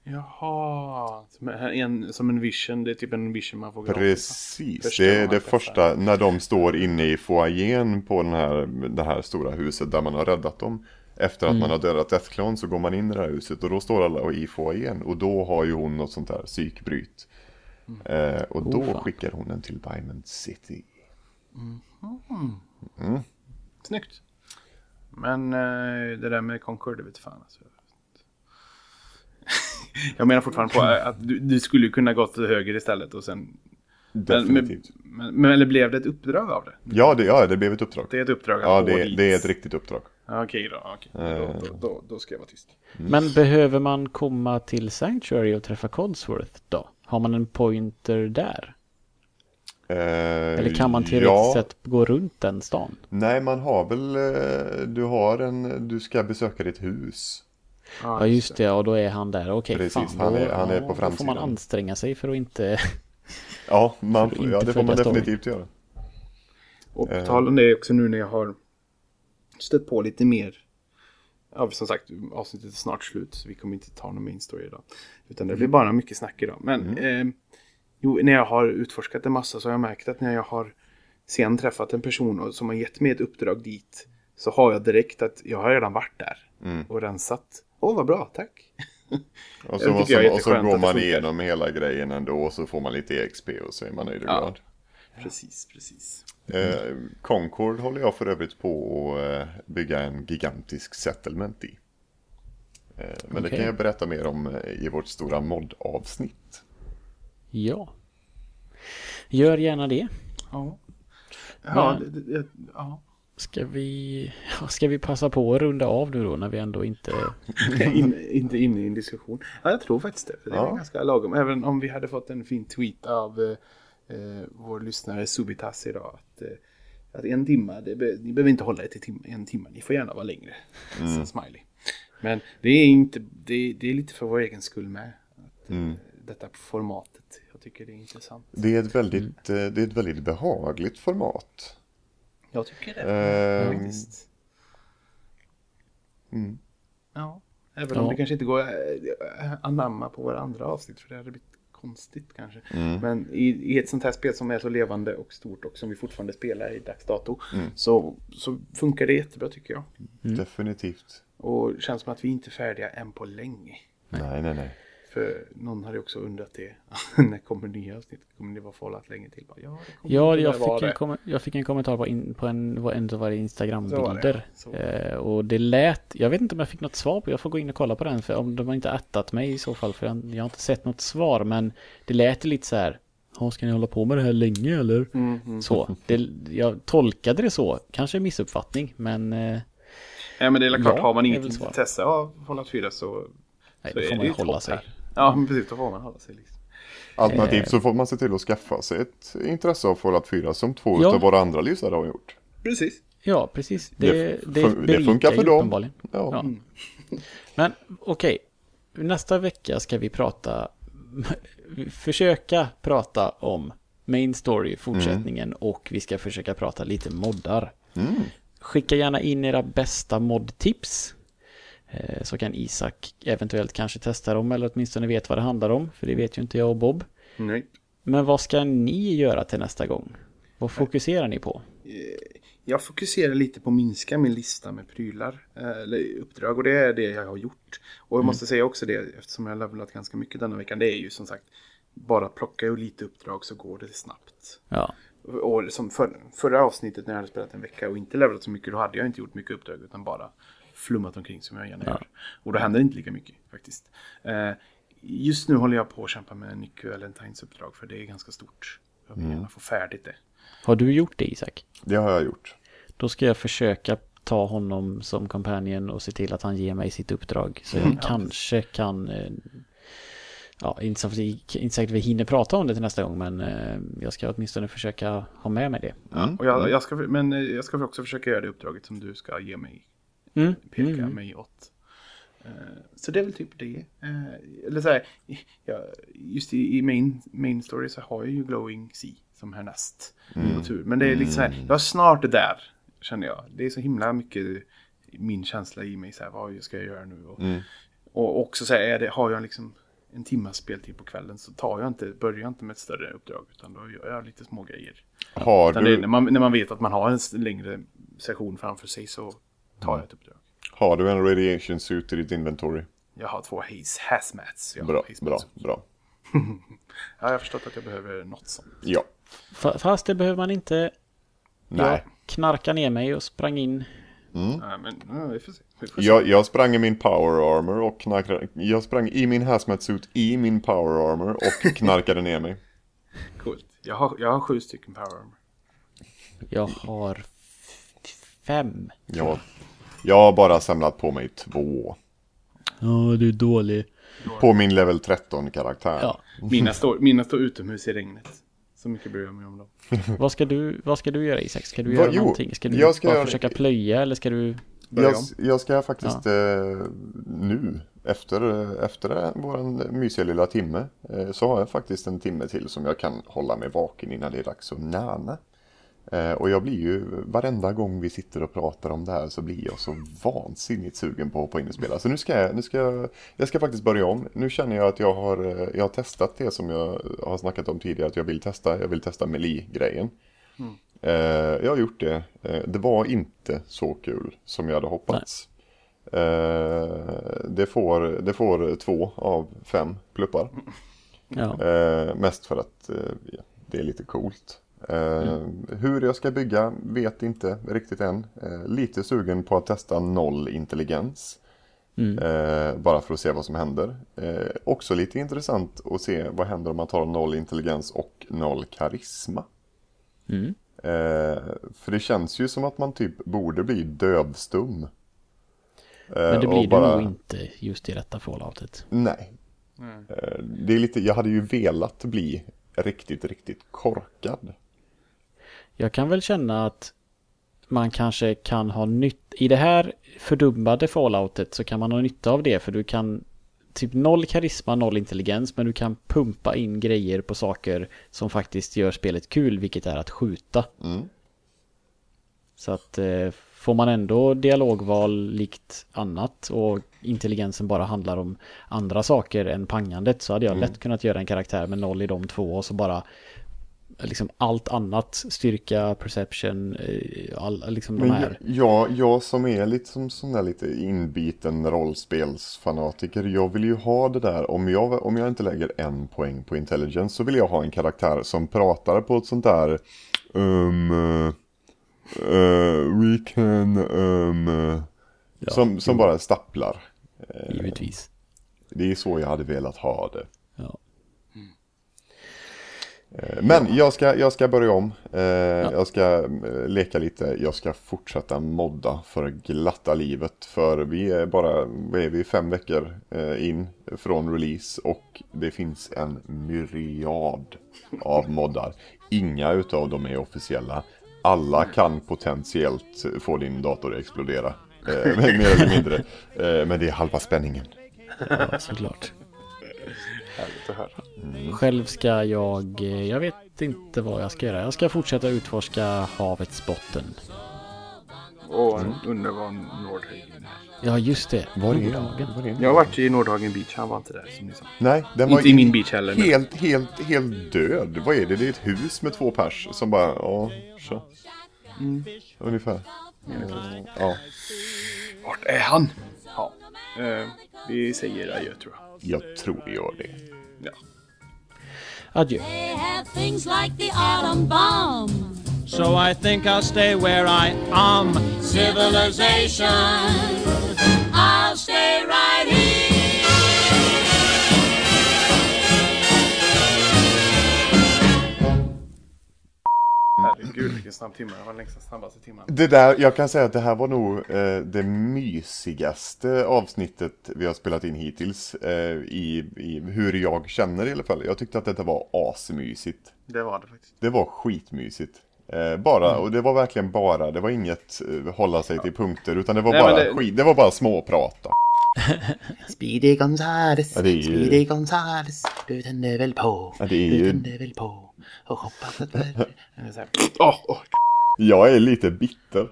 C: Jaha, som en, som en vision. Det är typ en vision man får gratis.
A: Precis,
C: Första
A: det är det första när de står inne i foajén på den här, det här stora huset där man har räddat dem. Efter
C: Mm.
A: att man har dödat Deathclone så går man in i det här huset och då står alla i foajén och då har ju hon något sånt där psykbryt.
C: Mm.
A: Eh, och då
B: Oh, fan.
A: skickar hon den till Diamond City.
C: Snyggt. Men eh, det där med Concord, det vet fan alltså. Jag menar fortfarande på att du, du skulle kunna gått till höger istället och sen... Men,
A: Definitivt.
C: men, men eller blev det ett uppdrag av det?
A: Ja, det, ja, det blev ett uppdrag.
C: Det är ett uppdrag att
A: Ja, det, det är ett riktigt uppdrag.
C: Ja, Okej då, okej. Då, då, då, då ska jag vara tyst.
B: Men behöver man komma till Sanctuary och träffa Codsworth då? Har man en pointer där?
A: Eh,
B: Eller kan man teoretiskt
A: ja,
B: sett gå runt den stan?
A: Nej, man har väl, eh, du har en, du ska besöka ditt hus.
B: Ja just det, och då är han där. Okej,
A: Precis,
B: fan.
A: han
B: då,
A: är- han är på
B: ja, Då får
A: framsidan.
B: man anstränga sig för att inte...
A: Ja, man,
B: att
A: ja
B: inte
A: det får man
B: storyn.
A: definitivt göra.
C: Och på
A: Eh.
C: tal om det också nu när jag har stött på lite mer. Ja, som sagt, avsnittet är snart slut så vi kommer inte ta någon main story idag. Utan det blir bara mycket snack idag. Men eh, jo, när jag har utforskat en massa så har jag märkt att när jag har sen träffat en person och, som har gett mig ett uppdrag dit så har jag direkt att jag har redan varit där
A: Mm.
C: och rensat. Åh, vad bra, tack.
A: Och
C: Det
A: så, och så, och så går
C: det
A: man igenom hela grejen ändå och så får man lite EXP och så är man nöjd och
C: Ja.
A: glad.
C: Precis, precis.
A: Eh, Concord håller jag för övrigt på att eh, bygga en gigantisk settlement i. Eh, men det
B: Okej.
A: kan jag berätta mer om eh, i vårt stora mod-avsnitt.
B: Ja. Gör gärna det.
C: Ja. Ja,
B: Men-
C: det, det, det, ja.
B: Ska vi, ja, ska vi passa på att runda av nu då när vi ändå inte...
C: In, inte inne i en diskussion. Ja, jag tror faktiskt det. För det är
A: Ja.
C: ganska lagom. Även om vi hade fått en fin tweet av eh, eh, vår lyssnare Subitas idag. Att, eh, att en timme, det be, ni behöver inte hålla er till tim, en timme. Ni får gärna vara längre. Så smiley. Men det är, inte, det, det är lite för vår egen skull med. Att, eh, Detta formatet. Jag tycker det är intressant.
A: Det är ett väldigt, eh, det är ett väldigt behagligt format.
C: Jag tycker det.
A: Ehm,
C: faktiskt.
A: Mm.
C: Ja. Även
B: Ja.
C: om det kanske inte går att äh, anamma på våra andra avsnitt. För det hade blivit konstigt kanske.
A: Mm.
C: Men i, i ett sånt här spel som är så levande och stort och som vi fortfarande spelar i dags dato.
A: Mm.
C: Så, så funkar det jättebra tycker jag.
A: Definitivt.
C: Och känns som att vi inte är färdiga än på länge.
A: Nej, nej, nej.
C: För någon hade också undrat det. När kommer nya avsnitt? Kommer det vara Fallout länge till? Bara, ja,
B: Ja, jag fick, en kom- jag fick en kommentar på, in, på en, en av våra
C: Så var
B: Instagram-bilder.
C: det.
B: Eh, och det lät, jag vet inte om jag fick något svar på, jag får gå in och kolla på den för om de har inte attat mig i så fall för jag, jag har inte sett något svar men det lät lite så här. Ja, ska ni hålla på med det här länge eller?
C: Mm, mm.
B: Så, det, jag tolkade det så, kanske en missuppfattning men eh,
C: Ja, men det är väl klart,
B: Ja,
C: har man inget intresse av Fallout 4 så...
B: nej,
C: så
B: då får man hålla sig.
C: här. Ja, men precis, då får man hålla sig liksom.
A: Alternativt så får man se till att skaffa sig ett intresse av Fallout 4 som två
B: Ja.
A: av våra andra lyssnare har gjort.
C: Precis.
B: Ja, precis. Det,
A: Det
B: det,
A: det funkar för dem. Ja.
B: Ja. Men okej, nästa vecka ska vi prata, försöka prata om main story, fortsättningen och vi ska försöka prata lite moddar.
A: Mm.
B: Skicka gärna in era bästa moddtips. Eh, Så kan Isak eventuellt kanske testa dem eller åtminstone vet vad det handlar om, för det vet ju inte jag och Bob.
C: Nej.
B: Men vad ska ni göra till nästa gång? Vad fokuserar ni på?
C: Jag fokuserar lite på att minska min lista med prylar, eh, eller uppdrag, och det är det jag har gjort. Och jag måste säga också det, eftersom jag har levlat ganska mycket denna veckan, det är ju som sagt, bara plocka ur lite uppdrag så går det snabbt.
B: Ja,
C: Och som för, förra avsnittet när jag hade spelat en vecka och inte levlat så mycket, då hade jag inte gjort mycket uppdrag utan bara flummat omkring som jag gärna gör. Och då händer det inte lika mycket faktiskt. Eh, just nu håller jag på att kämpa med Nick Valentines uppdrag för det är ganska stort. Jag vill gärna få färdigt det.
B: har du gjort det Isak?
A: Det har jag gjort.
B: Då ska jag försöka ta honom som companion och se till att han ger mig sitt uppdrag. Så jag kanske kan... eh, Ja, inte, så, inte säkert vi hinner prata om det till nästa gång, men eh, jag ska åtminstone försöka ha med mig det.
A: Mm.
C: Och jag, jag ska, men eh, jag ska också försöka göra det uppdraget som du ska ge mig.
B: Mm.
C: Peka
B: Mm.
C: mig åt. Eh, Så det är väl typ det. Eh, Eller så här, ja, just i, i main, main story så har jag ju Glowing Sea som härnäst.
A: Mm.
C: Men det är lite så här, jag är snart där känner jag. Det är så himla mycket min känsla i mig. Så här, vad ska jag göra nu? Och,
A: Mm.
C: och också så här, är det, har jag liksom en timmas speltid på kvällen så tar jag inte, börjar jag inte med ett större uppdrag. Utan då gör jag lite små grejer.
A: Har
C: Utan är när,
A: du,
C: man, när man vet att man har en längre session framför sig så tar jag ett uppdrag.
A: har du en radiation suit i ditt inventory?
C: Jag har två haze hazmats.
A: Bra, bra, bra.
C: Ja, jag har förstått att jag behöver något sånt.
A: Ja.
B: Fa- Fast det behöver man inte.
A: Nej.
B: Jag knarkade ner mig och sprang in.
C: Ja, men ja, vi får se. Vi får se.
A: Jag, jag sprang i min power armor och knarkade, jag sprang i min hazmat suit i min power armor och knarkade ner mig.
C: Coolt. Jag har, jag har sju stycken power armor.
B: Jag har fem.
A: Jag, jag har bara samlat på mig två.
B: Ja, du är dålig.
A: På min level 13 karaktär.
B: Ja.
C: Mina står, mina står utomhus i regnet. Så mycket bryr jag mig om dem.
B: Vad ska du, vad ska du göra Isak? Ska du
A: Va-
B: göra
A: jo,
B: någonting? Ska du
A: jag ska
B: bara
A: göra-
B: försöka plöja eller ska du...
C: Börja
A: Jag,
C: om.
A: jag ska faktiskt eh, nu, efter, efter vår mysiga lilla timme, eh, så har jag faktiskt en timme till som jag kan hålla mig vaken innan det är dags att näna. Eh, och jag blir ju, varenda gång vi sitter och pratar om det här så blir jag så vansinnigt sugen på att hoppa in och spela. Så nu ska jag, nu ska jag, jag ska faktiskt börja om. Nu känner jag att jag har, eh, jag har testat det som jag har snackat om tidigare att jag vill testa. Jag vill testa melee-grejen. Eh, jag har gjort det. Det var inte så kul som jag hade hoppats. Det, får, det får två av fem pluppar.
B: Ja.
A: Mest för att det är lite coolt. Eh, Hur jag ska bygga vet inte riktigt än. Eh, lite sugen på att testa noll intelligens.
B: Mm.
A: Eh, bara för att se vad som händer. Också lite intressant att se vad händer om man tar noll intelligens och noll karisma.
B: Mm.
A: För det känns ju som att man typ borde bli dövstum.
B: Men det blir
A: bara-
B: du nog inte just i detta falloutet.
A: Nej. Det är lite, jag hade ju velat bli riktigt, riktigt korkad.
B: Jag kan väl känna att man kanske kan ha nytt i det här fördubbade falloutet så kan man ha nytta av det för du kan typ noll karisma, noll intelligens men du kan pumpa in grejer på saker som faktiskt gör spelet kul vilket är att skjuta.
A: Mm.
B: Så att eh, får man ändå dialogval likt annat och intelligensen bara handlar om andra saker än pangandet så hade jag lätt kunnat göra en karaktär med noll i de två och så bara liksom allt annat, styrka, perception, eh, all, liksom de
A: Men jag,
B: här.
A: jag, jag som är lite som sån där lite inbiten rollspelsfanatiker, jag vill ju ha det där, om jag, om jag inte lägger en poäng på intelligence så vill jag ha en karaktär som pratar på ett sånt där um, uh, we can um, uh, som, som bara stapplar.
B: Givetvis.
A: Det är så jag hade velat ha det. Eh, Men jag ska, jag ska börja om. Eh, Jag ska eh, leka lite. Jag ska fortsätta modda för glatta livet. För vi är bara, vad är vi, fem veckor in från release. Och det finns en myriad av moddar. Inga utav dem är officiella. Alla kan potentiellt få din dator att explodera. Mer eller mindre. Men det är halva spänningen.
B: ja, såklart.
C: Härligt att höra.
B: Själv ska jag, eh, jag vet inte vad jag ska göra. Jag ska fortsätta utforska havets botten.
C: Och undrar vad Nordhagen är.
B: Ja, just det.
A: Var är
B: Nordhagen.
C: Jag har varit i Nordhagen Beach, han var inte där som ni sa.
A: Nej, den var
C: Inte i min beach heller.
A: Helt, helt, helt död. Vad är det? Det är ett hus med två pers som bara, ja, så. Ungefär. Eh, Ja,
C: Vart är han? Ja. Eh, vi säger adjö tror jag.
A: jag tror vi gör det.
C: Ja.
B: Adjö.
D: They have things like the atom bomb.
E: So I think I'll stay where I am.
D: Civilization. I'll stay right here.
C: Herregud vilken snabb
F: timme. Det var den längsta snabbaste timmen.
A: Det där, jag kan säga att det här var nog eh, det mysigaste avsnittet vi har spelat in hittills. Eh, i, I hur jag känner i alla fall. Jag tyckte att detta var asmysigt.
F: Det var det faktiskt.
A: Det var skitmysigt. Eh, bara, och det var verkligen bara, det var inget eh, hålla sig till punkter utan det var
F: Nej,
A: bara
F: det-
A: skit, det var bara småprata.
C: Speedy Gonzales,
A: Ja, ju-
C: Speedy Gonzales, du tände väl på,
A: Ja, är
C: du
A: ju-
C: tände väl på hoppas att
F: åh.
A: Jag är lite bitter.